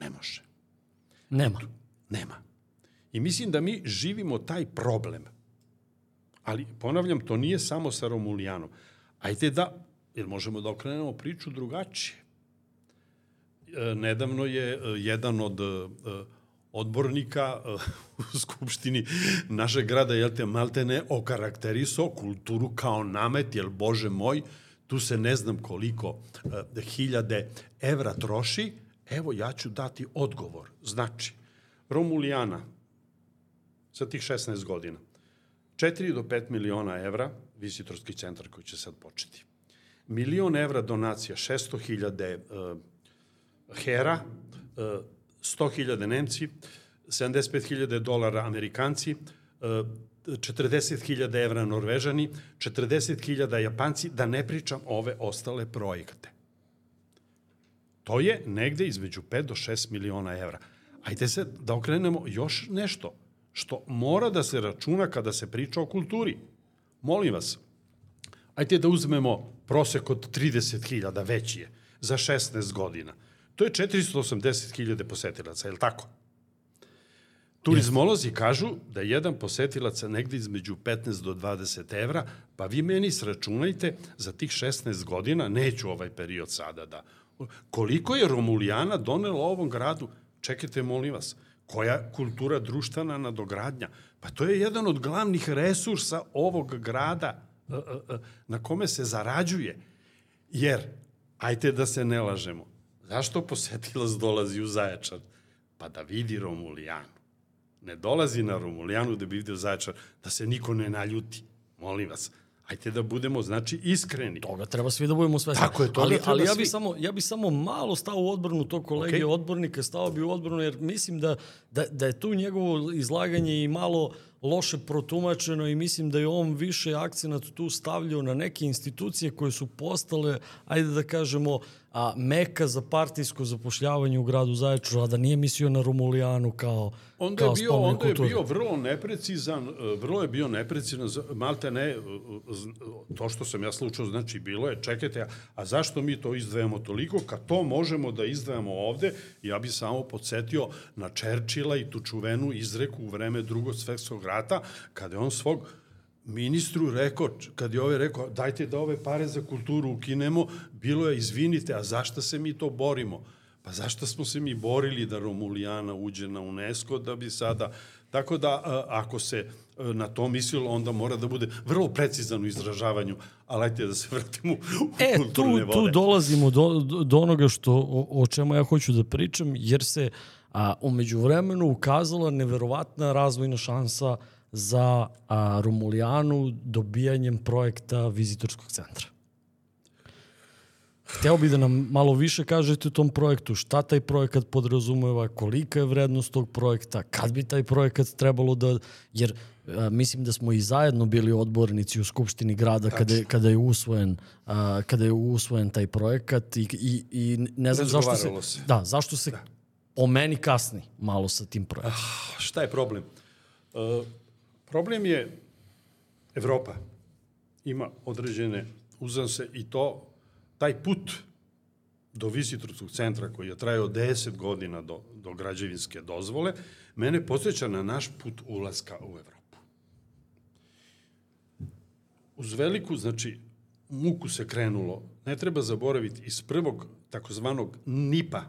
ne može. Nema. Nema. I mislim da mi živimo taj problem. Ali, ponavljam, to nije samo sa Romulijanom. Ajde da, jer možemo da okrenemo priču drugačije. E, nedavno je e, jedan od e, odbornika u Skupštini našeg grada, jel te, malte ne, okarakterisao kulturu kao namet, jel, Bože moj, tu se ne znam koliko hiljade evra troši, evo ja ću dati odgovor. Znači, Romulijana, sa tih 16 godina, 4 do 5 miliona evra, vizitorski centar koji će sad početi. Milion evra donacija, 600 hiljade uh, hera, uh, 100 hiljade Nemci, 75 hiljade dolara Amerikanci, uh, 40.000 evra Norvežani, 40.000 Japanci, da ne pričam ove ostale projekte. To je negde između 5 do 6 miliona evra. Ajde se da okrenemo još nešto. što mora da se računa kada se priča o kulturi. Molim vas, ajte da uzmemo prosek od 30.000, veći je, za 16 godina. To je 480.000 posetilaca, je li tako? Turizmolozi kažu da jedan posetilac negde između 15 do 20 evra, pa vi meni sračunajte za tih 16 godina, neću ovaj period sada da... Koliko je Romulijana donelo ovom gradu? Čekajte, molim vas, koja kultura društvena nadogradnja? Pa to je jedan od glavnih resursa ovog grada e, e, e, na kome se zarađuje. Jer, ajte da se ne lažemo, zašto posetilac dolazi u Zaječar? Pa da vidi Romulijanu ne dolazi na Romulijanu da bi vidio Zaječar, da se niko ne naljuti. Molim vas. Ajte da budemo, znači, iskreni. Toga treba svi da budemo svesni. Tako je, toga ali, treba ali ja svi. bi samo ja bi samo malo stao u odbranu tog kolege okay. odbornika, stao bi u odbranu jer mislim da, da, da je tu njegovo izlaganje i malo loše protumačeno i mislim da je on više akcenat tu stavljao na neke institucije koje su postale, ajde da kažemo, a, meka za partijsko zapošljavanje u gradu Zaječaru, a da nije mislio na Romulijanu kao, Onda je kao bio, spomenik onda je kulture. bio vrlo neprecizan, e, vrlo je bio neprecizan, za- malte ne, e, to što sam ja slučao, znači bilo je, čekajte, a, a zašto mi to izdvajamo toliko, kad to možemo da izdvajamo ovde, ja bi samo podsjetio na Čerčila i tu čuvenu izreku u vreme drugog svetskog rata, kada je on svog ministru rekao, kad je ovaj rekao, dajte da ove pare za kulturu ukinemo, bilo je, izvinite, a zašto se mi to borimo? Pa zašto smo se mi borili da Romulijana uđe na UNESCO, da bi sada... Tako da, ako se a, na to mislilo, onda mora da bude vrlo precizan u izražavanju, ali ajte da se vratimo u E, tu, kulturne vode. tu dolazimo do, do, do onoga što, o, o čemu ja hoću da pričam, jer se a, umeđu vremenu ukazala neverovatna razvojna šansa za a, Romulijanu dobijanjem projekta vizitorskog centra. Hteo bi da nam malo više kažete o tom projektu, šta taj projekat podrazumeva, kolika je vrednost tog projekta, kad bi taj projekat trebalo da, jer a, mislim da smo i zajedno bili odbornici u Skupštini grada kada je, kada je usvojen a, kada je usvojen taj projekat i, i, i ne znam zašto se, se. da, zašto se da. po meni kasni malo sa tim projektom. Šta je problem? Uh, problem je Evropa. Ima određene uzanse i to, taj put do vizitorskog centra koji je trajao 10 godina do, do građevinske dozvole, mene podsjeća na naš put ulaska u Evropu. Uz veliku, znači, muku se krenulo, ne treba zaboraviti, iz prvog takozvanog NIPA,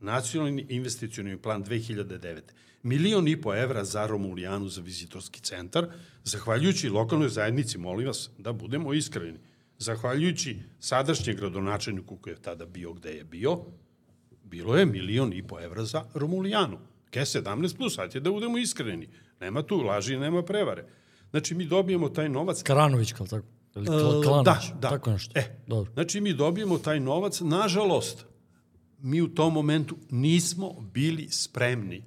Nacionalni investicioni plan 2009. Milion i po evra za Romulijanu za vizitorski centar, zahvaljujući lokalnoj zajednici, molim vas, da budemo iskreni, zahvaljujući sadašnjem gradonačelniku koji je tada bio gde je bio, bilo je milion i po evra za Romulijanu. K17 plus, ajte da budemo iskreni. Nema tu laži, nema prevare. Znači, mi dobijemo taj novac, Karanović, kao tako? Ili E, Kla- Klanović, da, da. tako nešto. E, Dobro. Znači, mi dobijemo taj novac. Nažalost, mi u tom momentu nismo bili spremni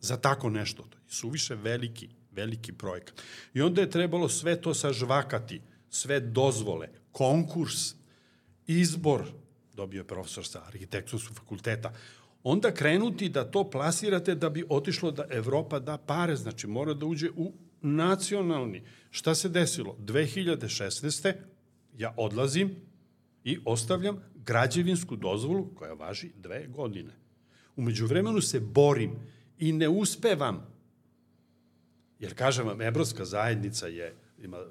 za tako nešto. To je suviše veliki, veliki projekat. I onda je trebalo sve to sažvakati, sve dozvole, konkurs, izbor, dobio je profesor sa arhitektonskog fakulteta, onda krenuti da to plasirate da bi otišlo da Evropa da pare, znači mora da uđe u nacionalni. Šta se desilo? 2016. ja odlazim i ostavljam građevinsku dozvolu koja važi dve godine. Umeđu vremenu se borim i ne uspevam Jer kažem vam, evropska zajednica je, ima e,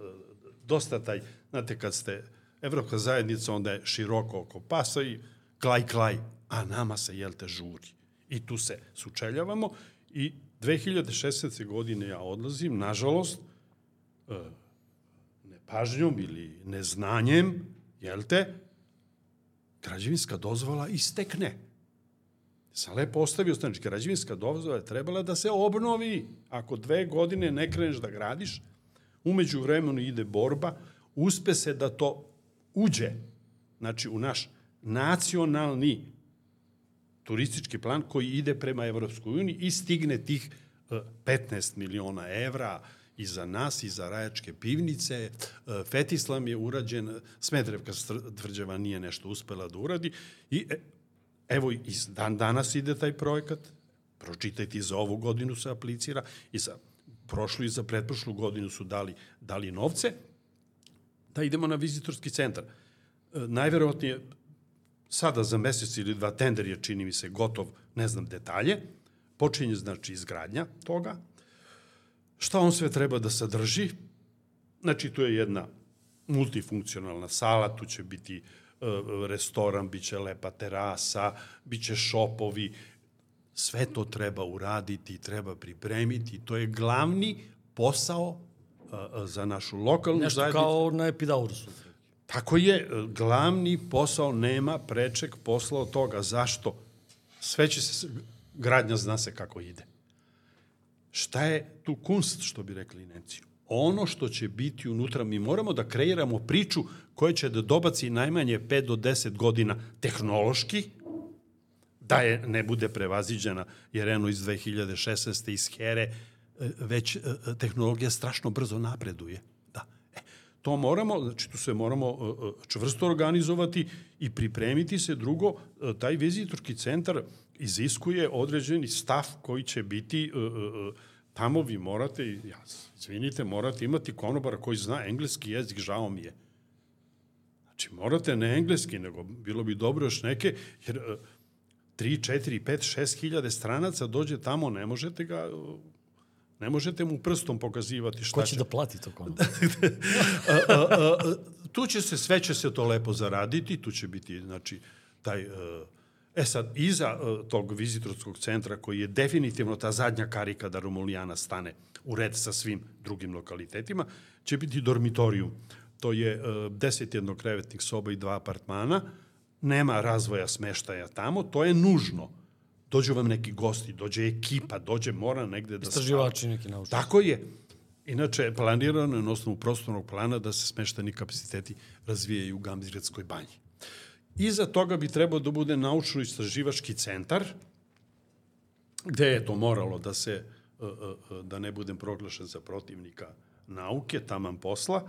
dosta taj, znate kad ste, evropska zajednica onda je široko oko pasa i klaj klaj, a nama se, jel te, žuri. I tu se sučeljavamo i 2016. godine ja odlazim, nažalost, e, nepažnjom ili neznanjem, jel te, građevinska dozvola istekne. Sam lepo ostavio, znači građevinska dozvola je trebala da se obnovi. Ako dve godine ne kreneš da gradiš, umeđu vremenu ide borba, uspe se da to uđe, znači u naš nacionalni turistički plan koji ide prema Evropskoj uniji i stigne tih e, 15 miliona evra i za nas i za Rajačke pivnice. E, Fetislam je urađen, Smedrevka tvrđava nije nešto uspela da uradi i e, evo i dan danas ide taj projekat, Pročitajte za ovu godinu se aplicira i za prošlu i za pretprošlu godinu su dali, dali novce. Da idemo na vizitorski centar. E, najverovatnije sada za mesec ili dva tender je, čini mi se, gotov, ne znam detalje. Počinje, znači, izgradnja toga. Šta on sve treba da sadrži? Znači, tu je jedna multifunkcionalna sala, tu će biti e, restoran, bit će lepa terasa, bit će šopovi, sve to treba uraditi, treba pripremiti, to je glavni posao e, za našu lokalnu Nešto zajednicu. Nešto kao na Epidaurusu. Tako je, e, glavni posao nema prečeg posla od toga. Zašto? Sve će se, gradnja zna se kako ide. Šta je tu kunst, što bi rekli Nemci? Ono što će biti unutra, mi moramo da kreiramo priču koja će da dobaci najmanje 5 do 10 godina tehnološki, da je ne bude prevaziđena, jer eno iz 2016. iz Here e, već e, tehnologija strašno brzo napreduje to moramo, znači tu se moramo e, e, čvrsto organizovati i pripremiti se. Drugo, e, taj vizitorski centar iziskuje određeni stav koji će biti tamo vi morate, ja, izvinite, morate imati konobara koji zna engleski jezik, žao mi je. Znači, morate ne engleski, nego bilo bi dobro još neke, jer 3, 4, 5, 6 hiljade stranaca dođe tamo, ne možete ga Ne možete mu prstom pokazivati šta Ko će, će... da plati to kono? tu će se, sve će se to lepo zaraditi, tu će biti, znači, taj... E sad, iza tog vizitorskog centra, koji je definitivno ta zadnja karika da Romulijana stane u red sa svim drugim lokalitetima, će biti dormitorijum. To je deset jednokrevetnih soba i dva apartmana, nema razvoja smeštaja tamo, to je nužno dođu vam neki gosti, dođe ekipa, dođe, mora negde da... Istraživači neki naučnici. Tako je. Inače, planirano je na osnovu prostornog plana da se smeštani kapaciteti razvijaju u Gamziretskoj banji. Iza toga bi trebao da bude naučno-istraživački centar, gde je to moralo da se, e, e, e, da ne budem proglašen za protivnika nauke, taman posla,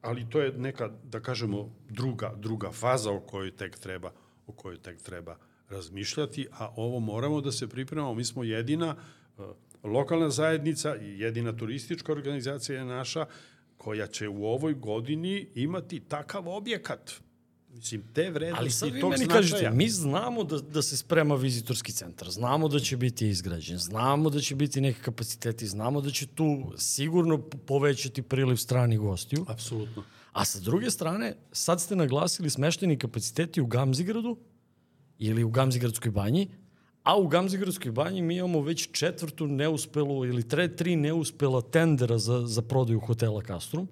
ali to je neka, da kažemo, druga, druga faza o kojoj tek treba, o kojoj tek treba razmišljati, a ovo moramo da se pripremamo. Mi smo jedina lokalna zajednica i jedina turistička organizacija je naša koja će u ovoj godini imati takav objekat. Mislim, te vrednosti Ali sad vi meni značaja. kažete, mi znamo da, da se sprema vizitorski centar, znamo da će biti izgrađen, znamo da će biti neki kapaciteti, znamo da će tu sigurno povećati priliv stranih gostiju. Apsolutno. A sa druge strane, sad ste naglasili smešteni kapaciteti u Gamzigradu, ili u Gamzigradskoj banji, a u Gamzigradskoj banji mi imamo već četvrtu neuspelu ili tre, tri neuspela tendera za, za prodaju hotela Castrum.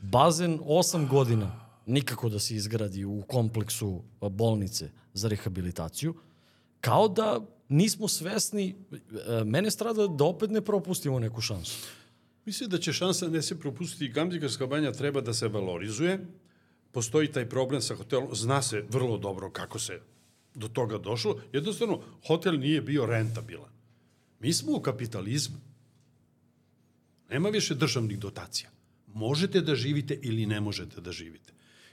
Bazen osam godina nikako da se izgradi u kompleksu bolnice za rehabilitaciju. Kao da nismo svesni, e, mene strada da opet ne propustimo neku šansu. Mislim da će šansa ne se propustiti. Gamzigarska banja treba da se valorizuje. Postoji taj problem sa hotelom. Zna se vrlo dobro kako se do toga došlo. Jednostavno, hotel nije bio rentabilan. Mi smo u kapitalizmu. Nema više državnih dotacija. Možete da živite ili ne možete da živite.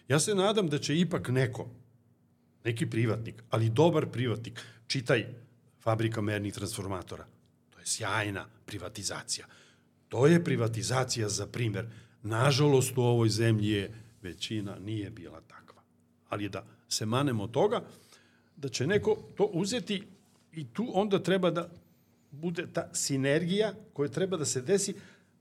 Ja se nadam da će ipak neko, neki privatnik, ali dobar privatnik, čitaj fabrika mernih transformatora. To je sjajna privatizacija. To je privatizacija za primer. Nažalost, u ovoj zemlji je većina nije bila takva. Ali da se manemo toga, da će neko to uzeti i tu onda treba da bude ta sinergija koja treba da se desi,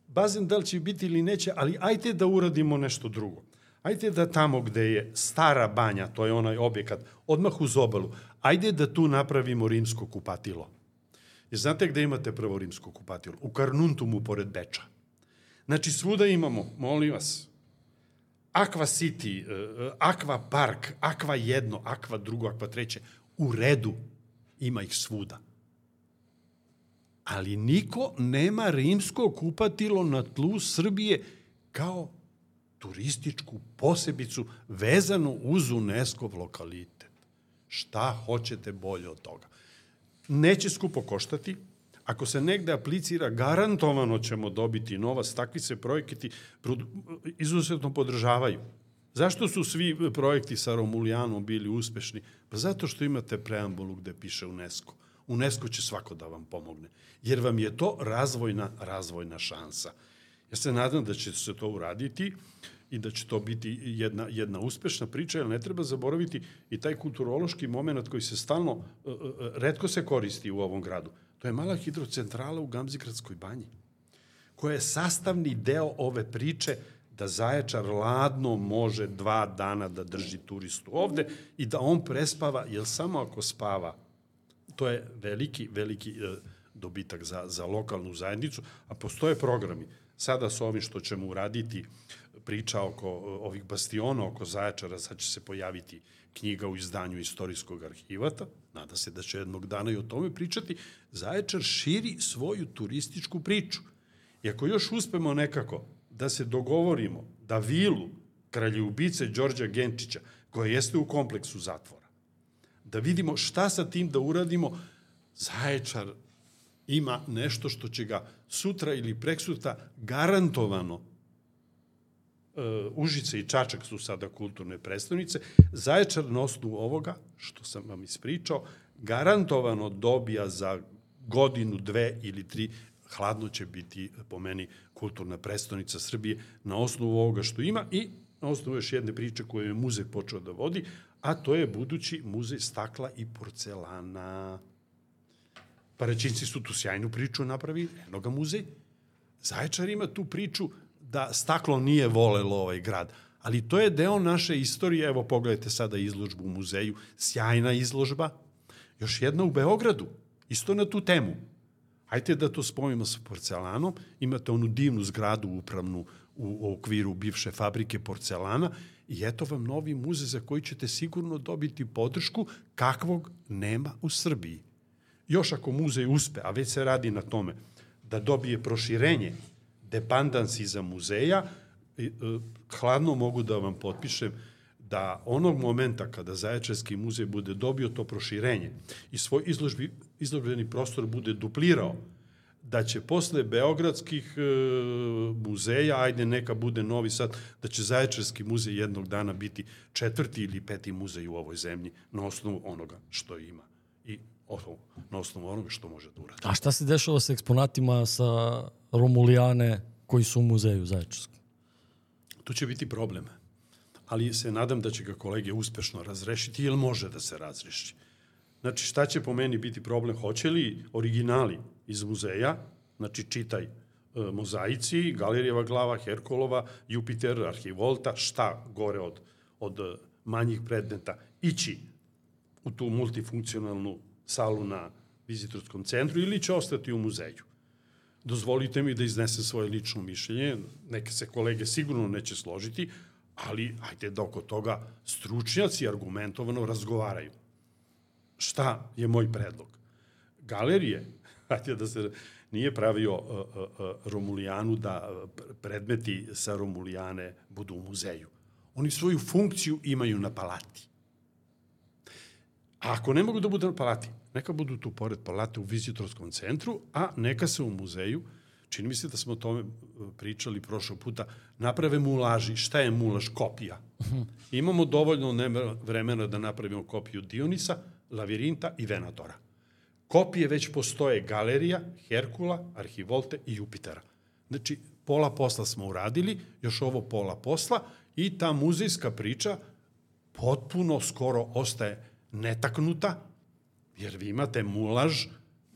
bazen da li će biti ili neće, ali ajte da uradimo nešto drugo. Ajde da tamo gde je stara banja, to je onaj objekat, odmah uz obalu, ajde da tu napravimo rimsko kupatilo. I znate gde imate prvo rimsko kupatilo? U Karnuntumu pored Beča. Znači svuda imamo, molim vas, Aqua City, uh, Aqua Park, Aqua jedno, Aqua drugo, Aqua treće, u redu, ima ih svuda. Ali niko nema rimsko kupatilo na tlu Srbije kao turističku posebicu vezanu uz UNESCO lokalitet. Šta hoćete bolje od toga? Neće skupo koštati, Ako se negde aplicira, garantovano ćemo dobiti novac. Takvi se projekti izuzetno podržavaju. Zašto su svi projekti sa Romulijanom bili uspešni? Pa zato što imate preambulu gde piše UNESCO. UNESCO će svako da vam pomogne. Jer vam je to razvojna, razvojna šansa. Ja se nadam da će se to uraditi i da će to biti jedna, jedna uspešna priča, jer ne treba zaboraviti i taj kulturološki moment koji se stalno, uh, uh, redko se koristi u ovom gradu. To je mala hidrocentrala u Gamzigradskoj banji, koja je sastavni deo ove priče da Zaječar ladno može dva dana da drži turistu ovde i da on prespava, jer samo ako spava, to je veliki, veliki dobitak za, za lokalnu zajednicu, a postoje programi. Sada sa ovim što ćemo uraditi, priča oko ovih bastiona, oko Zaječara, sad će se pojaviti knjiga u izdanju istorijskog arhivata, nada se da će jednog dana i o tome pričati, Zaječar širi svoju turističku priču. I ako još uspemo nekako da se dogovorimo da vilu kraljubice Đorđa Genčića, koja jeste u kompleksu zatvora, da vidimo šta sa tim da uradimo, Zaječar ima nešto što će ga sutra ili preksutra garantovano uh, Užice i Čačak su sada kulturne predstavnice, Zaječar na osnovu ovoga, što sam vam ispričao, garantovano dobija za godinu, dve ili tri, hladno će biti po meni kulturna predstavnica Srbije na osnovu ovoga što ima i na osnovu još jedne priče koju je muzej počeo da vodi, a to je budući muzej stakla i porcelana. Paraćinci su tu sjajnu priču napravili, eno ga muzej. Zaječar ima tu priču da staklo nije volelo ovaj grad, ali to je deo naše istorije. Evo, pogledajte sada izložbu u muzeju, sjajna izložba. Još jedna u Beogradu, isto na tu temu. Hajde da to spojimo sa porcelanom. Imate onu divnu zgradu upravnu u okviru bivše fabrike porcelana i eto vam novi muze za koji ćete sigurno dobiti podršku kakvog nema u Srbiji još ako muzej uspe, a već se radi na tome, da dobije proširenje depandansi za muzeja, e, hladno mogu da vam potpišem da onog momenta kada Zaječarski muzej bude dobio to proširenje i svoj izložbi, izložbeni prostor bude duplirao, da će posle beogradskih e, muzeja, ajde neka bude Novi Sad, da će Zaječarski muzej jednog dana biti četvrti ili peti muzej u ovoj zemlji na osnovu onoga što ima. Na osnovu onoga što može da uradi. A šta se dešava sa eksponatima sa Romulijane koji su u muzeju Zaječarskom? Tu će biti problem. Ali se nadam da će ga kolege uspešno razrešiti ili može da se razreši. Znači, šta će po meni biti problem? Hoće li originali iz muzeja, znači čitaj e, mozaici, Galerijeva glava, Herkulova, Jupiter, Arhivolta, šta gore od, od manjih predmeta, ići u tu multifunkcionalnu salu na vizitorskom centru ili će ostati u muzeju. Dozvolite mi da iznesem svoje lično mišljenje, neke se kolege sigurno neće složiti, ali ajde da oko toga stručnjaci argumentovano razgovaraju. Šta je moj predlog? Galerije, ajde da se nije pravio uh, uh, uh, Romulijanu da predmeti sa Romulijane budu u muzeju. Oni svoju funkciju imaju na palati. A ako ne mogu da budu na palati, neka budu tu pored palate u vizitorskom centru, a neka se u muzeju, čini mi se da smo o tome e, pričali prošlog puta, naprave mulaži. Šta je mulaž? Kopija. Imamo dovoljno vremena da napravimo kopiju Dionisa, Lavirinta i Venatora. Kopije već postoje Galerija, Herkula, Arhivolte i Jupitera. Znači, pola posla smo uradili, još ovo pola posla i ta muzejska priča potpuno skoro ostaje netaknuta, jer vi imate mulaž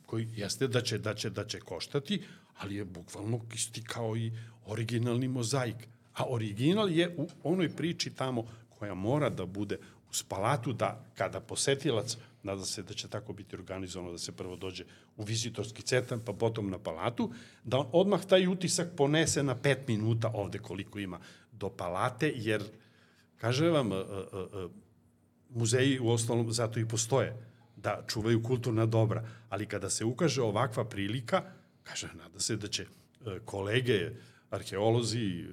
koji jeste da će, da će, da će koštati, ali je bukvalno isti kao i originalni mozaik. A original je u onoj priči tamo koja mora da bude u spalatu da kada posetilac, nada se da će tako biti organizovano, da se prvo dođe u vizitorski centar, pa potom na palatu, da on odmah taj utisak ponese na pet minuta ovde koliko ima do palate, jer, kaže vam, muzeji u ostalom zato i postoje, da čuvaju kulturna dobra, ali kada se ukaže ovakva prilika, kaže, nada se da će e, kolege, arheolozi e,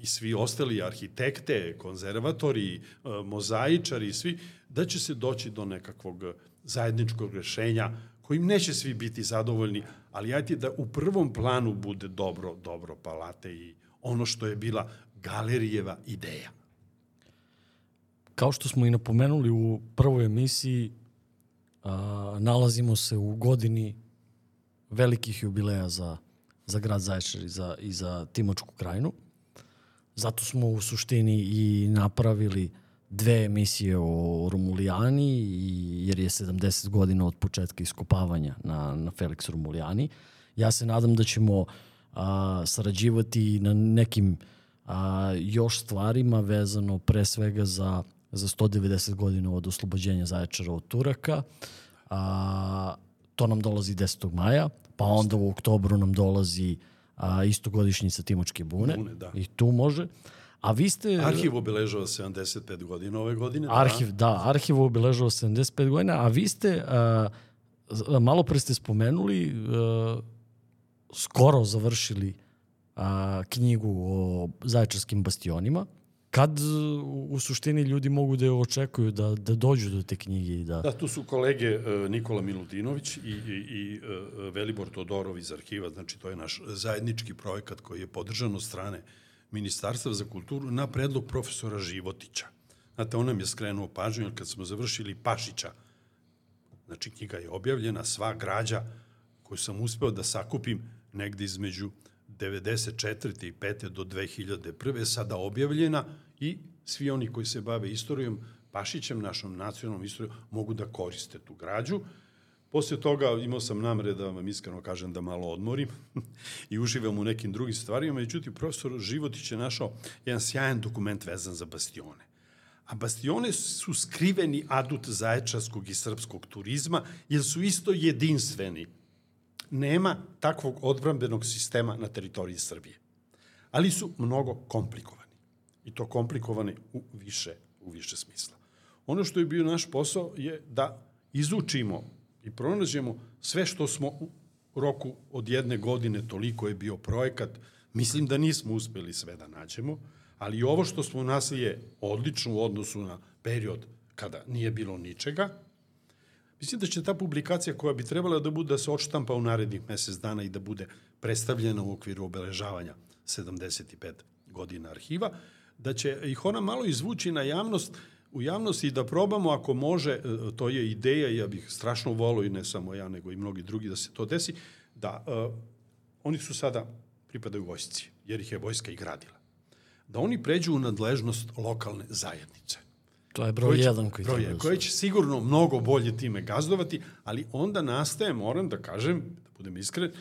i svi ostali arhitekte, konzervatori, e, mozaičari, svi, da će se doći do nekakvog zajedničkog rešenja kojim neće svi biti zadovoljni, ali ajte da u prvom planu bude dobro, dobro palate i ono što je bila galerijeva ideja. Kao što smo i napomenuli u prvoj emisiji, a, nalazimo se u godini velikih jubileja za, za grad Zaječar i za, i za Timočku krajinu. Zato smo u suštini i napravili dve emisije o Romulijani, i, jer je 70 godina od početka iskopavanja na, na Felix Romulijani. Ja se nadam da ćemo a, sarađivati na nekim a, još stvarima vezano pre svega za, za 190 godina od oslobođenja Zaječara od Turaka. A, to nam dolazi 10. maja, pa onda u oktobru nam dolazi a, istogodišnjica Timočke bune. Bune, da. I tu može. A vi ste... Arhiv obeležava 75 godina ove godine. Arhiv, da, da arhiv obeležava 75 godina, a vi ste, a, malo pre ste spomenuli, a, skoro završili a, knjigu o zaječarskim bastionima. Kad u suštini ljudi mogu da je očekuju da, da dođu do te knjige? I da... da, tu su kolege uh, Nikola Milutinović i, i, i uh, Velibor Todorov iz arhiva, znači to je naš zajednički projekat koji je podržan od strane Ministarstva za kulturu na predlog profesora Životića. Znate, on nam je skrenuo pažnju, jer kad smo završili Pašića, znači knjiga je objavljena, sva građa koju sam uspeo da sakupim negde između 94. i 5. do 2001. sada objavljena i svi oni koji se bave istorijom, Pašićem, našom nacionalnom istorijom, mogu da koriste tu građu. Posle toga imao sam namere da vam iskreno kažem da malo odmorim i uživam u nekim drugim stvarima, međutim profesor Životić je našao jedan sjajan dokument vezan za bastione. A bastione su skriveni adut zaječarskog i srpskog turizma, jer su isto jedinstveni nema takvog odbrambenog sistema na teritoriji Srbije. Ali su mnogo komplikovani. I to komplikovani u više, u više smisla. Ono što je bio naš posao je da izučimo i pronađemo sve što smo u roku od jedne godine, toliko je bio projekat, mislim da nismo uspeli sve da nađemo, ali ovo što smo nasli je odlično u odnosu na period kada nije bilo ničega, Mislim da će ta publikacija koja bi trebala da bude da se odštampa u narednih mesec dana i da bude predstavljena u okviru obeležavanja 75 godina arhiva, da će ih ona malo izvući na javnost, u javnosti i da probamo ako može, e, to je ideja, ja bih strašno volio i ne samo ja, nego i mnogi drugi da se to desi, da uh, oni su sada pripadaju vojsci, jer ih je vojska i gradila. Da oni pređu u nadležnost lokalne zajednice To je broj jedan koji broj, koji će sigurno mnogo bolje time gazdovati, ali onda nastaje, moram da kažem, da budem iskren, e,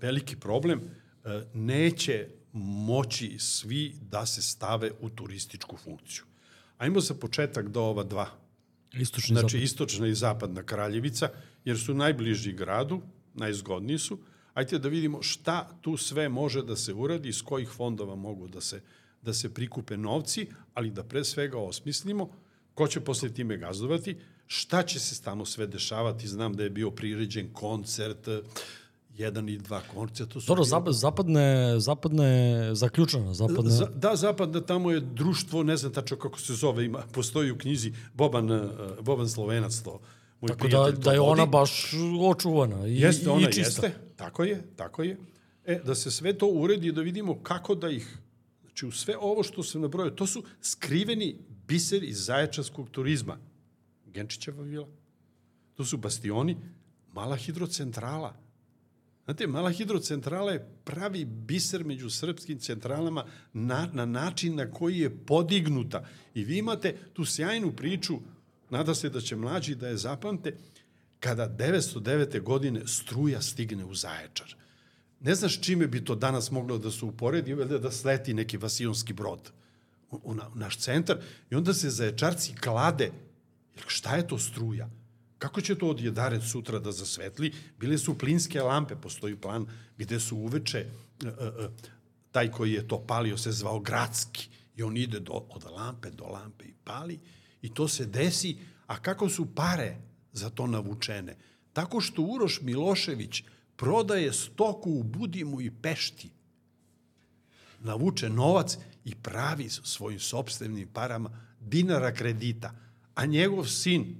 veliki problem, e, neće moći svi da se stave u turističku funkciju. Ajmo za početak do ova dva. Istočni znači, zapad. istočna i zapadna Kraljevica, jer su najbliži gradu, najzgodniji su. Ajde da vidimo šta tu sve može da se uradi, iz kojih fondova mogu da se da se prikupe novci, ali da pre svega osmislimo ko će posle time gazdovati, šta će se tamo sve dešavati. Znam da je bio priređen koncert, jedan i dva koncerta. Dobro, zapad, zapadne, zapadne, zaključana, zapadne... Za, da, zapadne, tamo je društvo, ne znam tačno kako se zove, ima, postoji u knjizi Boban, uh, Boban Slovenac to. Moj tako da, da je ona baš očuvana i, jeste, ona i čista. Jeste, tako je, tako je. E, da se sve to uredi, da vidimo kako da ih Znači, u sve ovo što sam nabrojao, to su skriveni biseri iz zaječarskog turizma. Genčićeva vila. To su bastioni, mala hidrocentrala. Znate, mala hidrocentrala je pravi biser među srpskim centralama na, na način na koji je podignuta. I vi imate tu sjajnu priču, nada se da će mlađi da je zapamte, kada 909. godine struja stigne u Zaječar ne znaš čime bi to danas moglo da se uporedi, da, sleti neki vasijonski brod u, u, na, u naš centar i onda se zaječarci klade. Jer šta je to struja? Kako će to odjedaren sutra da zasvetli? Bile su plinske lampe, postoji plan gde su uveče uh, uh, taj koji je to palio se zvao Gradski i on ide do, od lampe do lampe i pali i to se desi, a kako su pare za to navučene? Tako što Uroš Milošević prodaje stoku u Budimu i Pešti, navuče novac i pravi svojim sobstvenim parama dinara kredita, a njegov sin,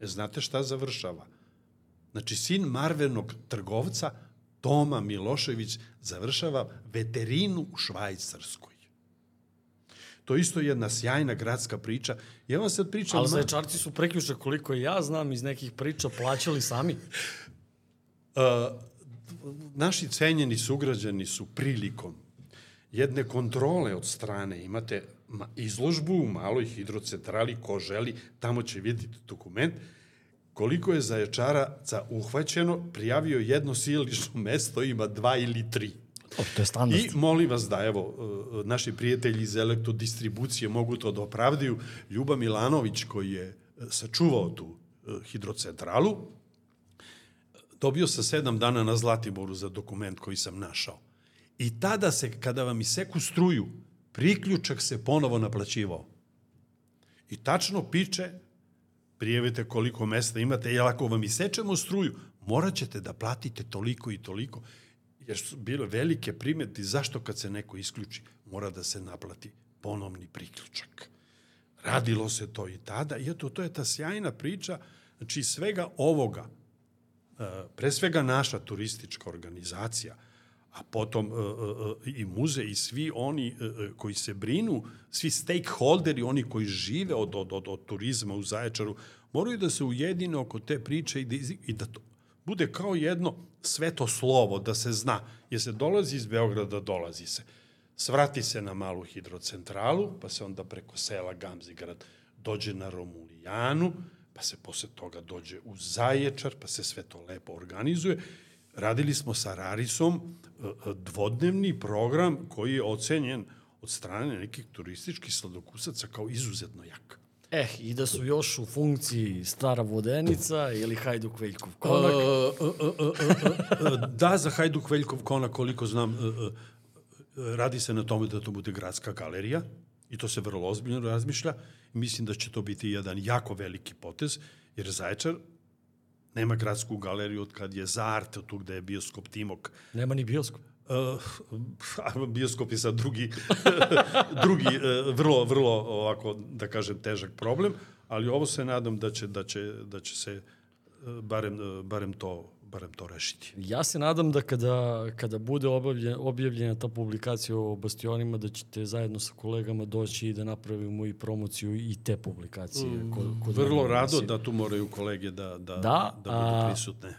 e, znate šta završava? Znači, sin Marvenog trgovca, Toma Milošević, završava veterinu u Švajcarskoj. To je isto jedna sjajna gradska priča. Ja vam sad pričam... Ali zaječarci su preključak, koliko ja znam, iz nekih priča plaćali sami. Uh, naši cenjeni sugrađani su prilikom jedne kontrole od strane, imate izložbu u maloj hidrocentrali, ko želi, tamo će vidjeti dokument, koliko je zaječaraca uhvaćeno, prijavio jedno silično mesto, ima dva ili tri. O, to je standard. I molim vas da, evo, e, naši prijatelji iz elektrodistribucije mogu to da opravdaju. Ljuba Milanović, koji je sačuvao tu hidrocentralu, dobio sa sedam dana na Zlatiboru za dokument koji sam našao. I tada se, kada vam iseku struju, priključak se ponovo naplaćivao. I tačno piče, prijevite koliko mesta imate, jer ako vam isečemo struju, morat ćete da platite toliko i toliko, jer su bile velike primeti zašto kad se neko isključi, mora da se naplati ponovni priključak. Radilo se to i tada, i eto, to je ta sjajna priča, znači svega ovoga, pre svega naša turistička organizacija, a potom uh, uh, i muze i svi oni koji se brinu, svi stakeholderi, oni koji žive od, od, od, od turizma u Zaječaru, moraju da se ujedine oko te priče i da, i da to bude kao jedno sveto slovo, da se zna, jer se dolazi iz Beograda, dolazi se. Svrati se na malu hidrocentralu, pa se onda preko sela Gamzigrad dođe na Romulijanu, pa se posle toga dođe u Zaječar, pa se sve to lepo organizuje radili smo sa Rarisom e, e, dvodnevni program koji je ocenjen od strane nekih turističkih sladokusaca kao izuzetno jak. Eh, i da su još u funkciji Stara Vodenica ili Hajduk Veljkov konak? Uh, uh, uh, da, za Hajduk Veljkov konak, koliko znam, uh, radi se na tome da to bude gradska galerija i to se vrlo ozbiljno razmišlja. Mislim da će to biti jedan jako veliki potez, jer Zaječar Nema gradsku galeriju od kad je Zart, tu gde je bioskop Timok. Nema ni bioskop. Uh, bioskop je sad drugi, drugi uh, vrlo, vrlo ovako, da kažem, težak problem, ali ovo se nadam da će, da će, da će se uh, barem, uh, barem to barem to rešiti. Ja se nadam da kada, kada bude objavljena, objavljena ta publikacija o bastionima, da ćete zajedno sa kolegama doći i da napravimo i promociju i te publikacije. Mm, kod, kod vrlo rado da tu moraju kolege da, da, da, da budu prisutne.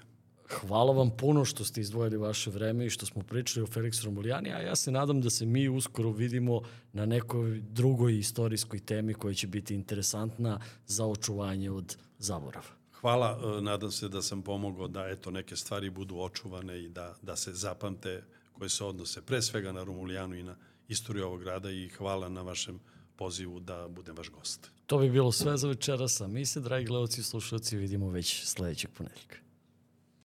Hvala vam puno što ste izdvojili vaše vreme i što smo pričali o Felix Romulijani, a ja se nadam da se mi uskoro vidimo na nekoj drugoj istorijskoj temi koja će biti interesantna za očuvanje od zaborava. Hvala, e, nadam se da sam pomogao da eto neke stvari budu očuvane i da, da se zapamte koje se odnose pre svega na Romulijanu i na istoriju ovog grada i hvala na vašem pozivu da budem vaš gost. To bi bilo sve za večeras, a mi se, dragi gledalci i slušalci, vidimo već sledećeg ponedljika.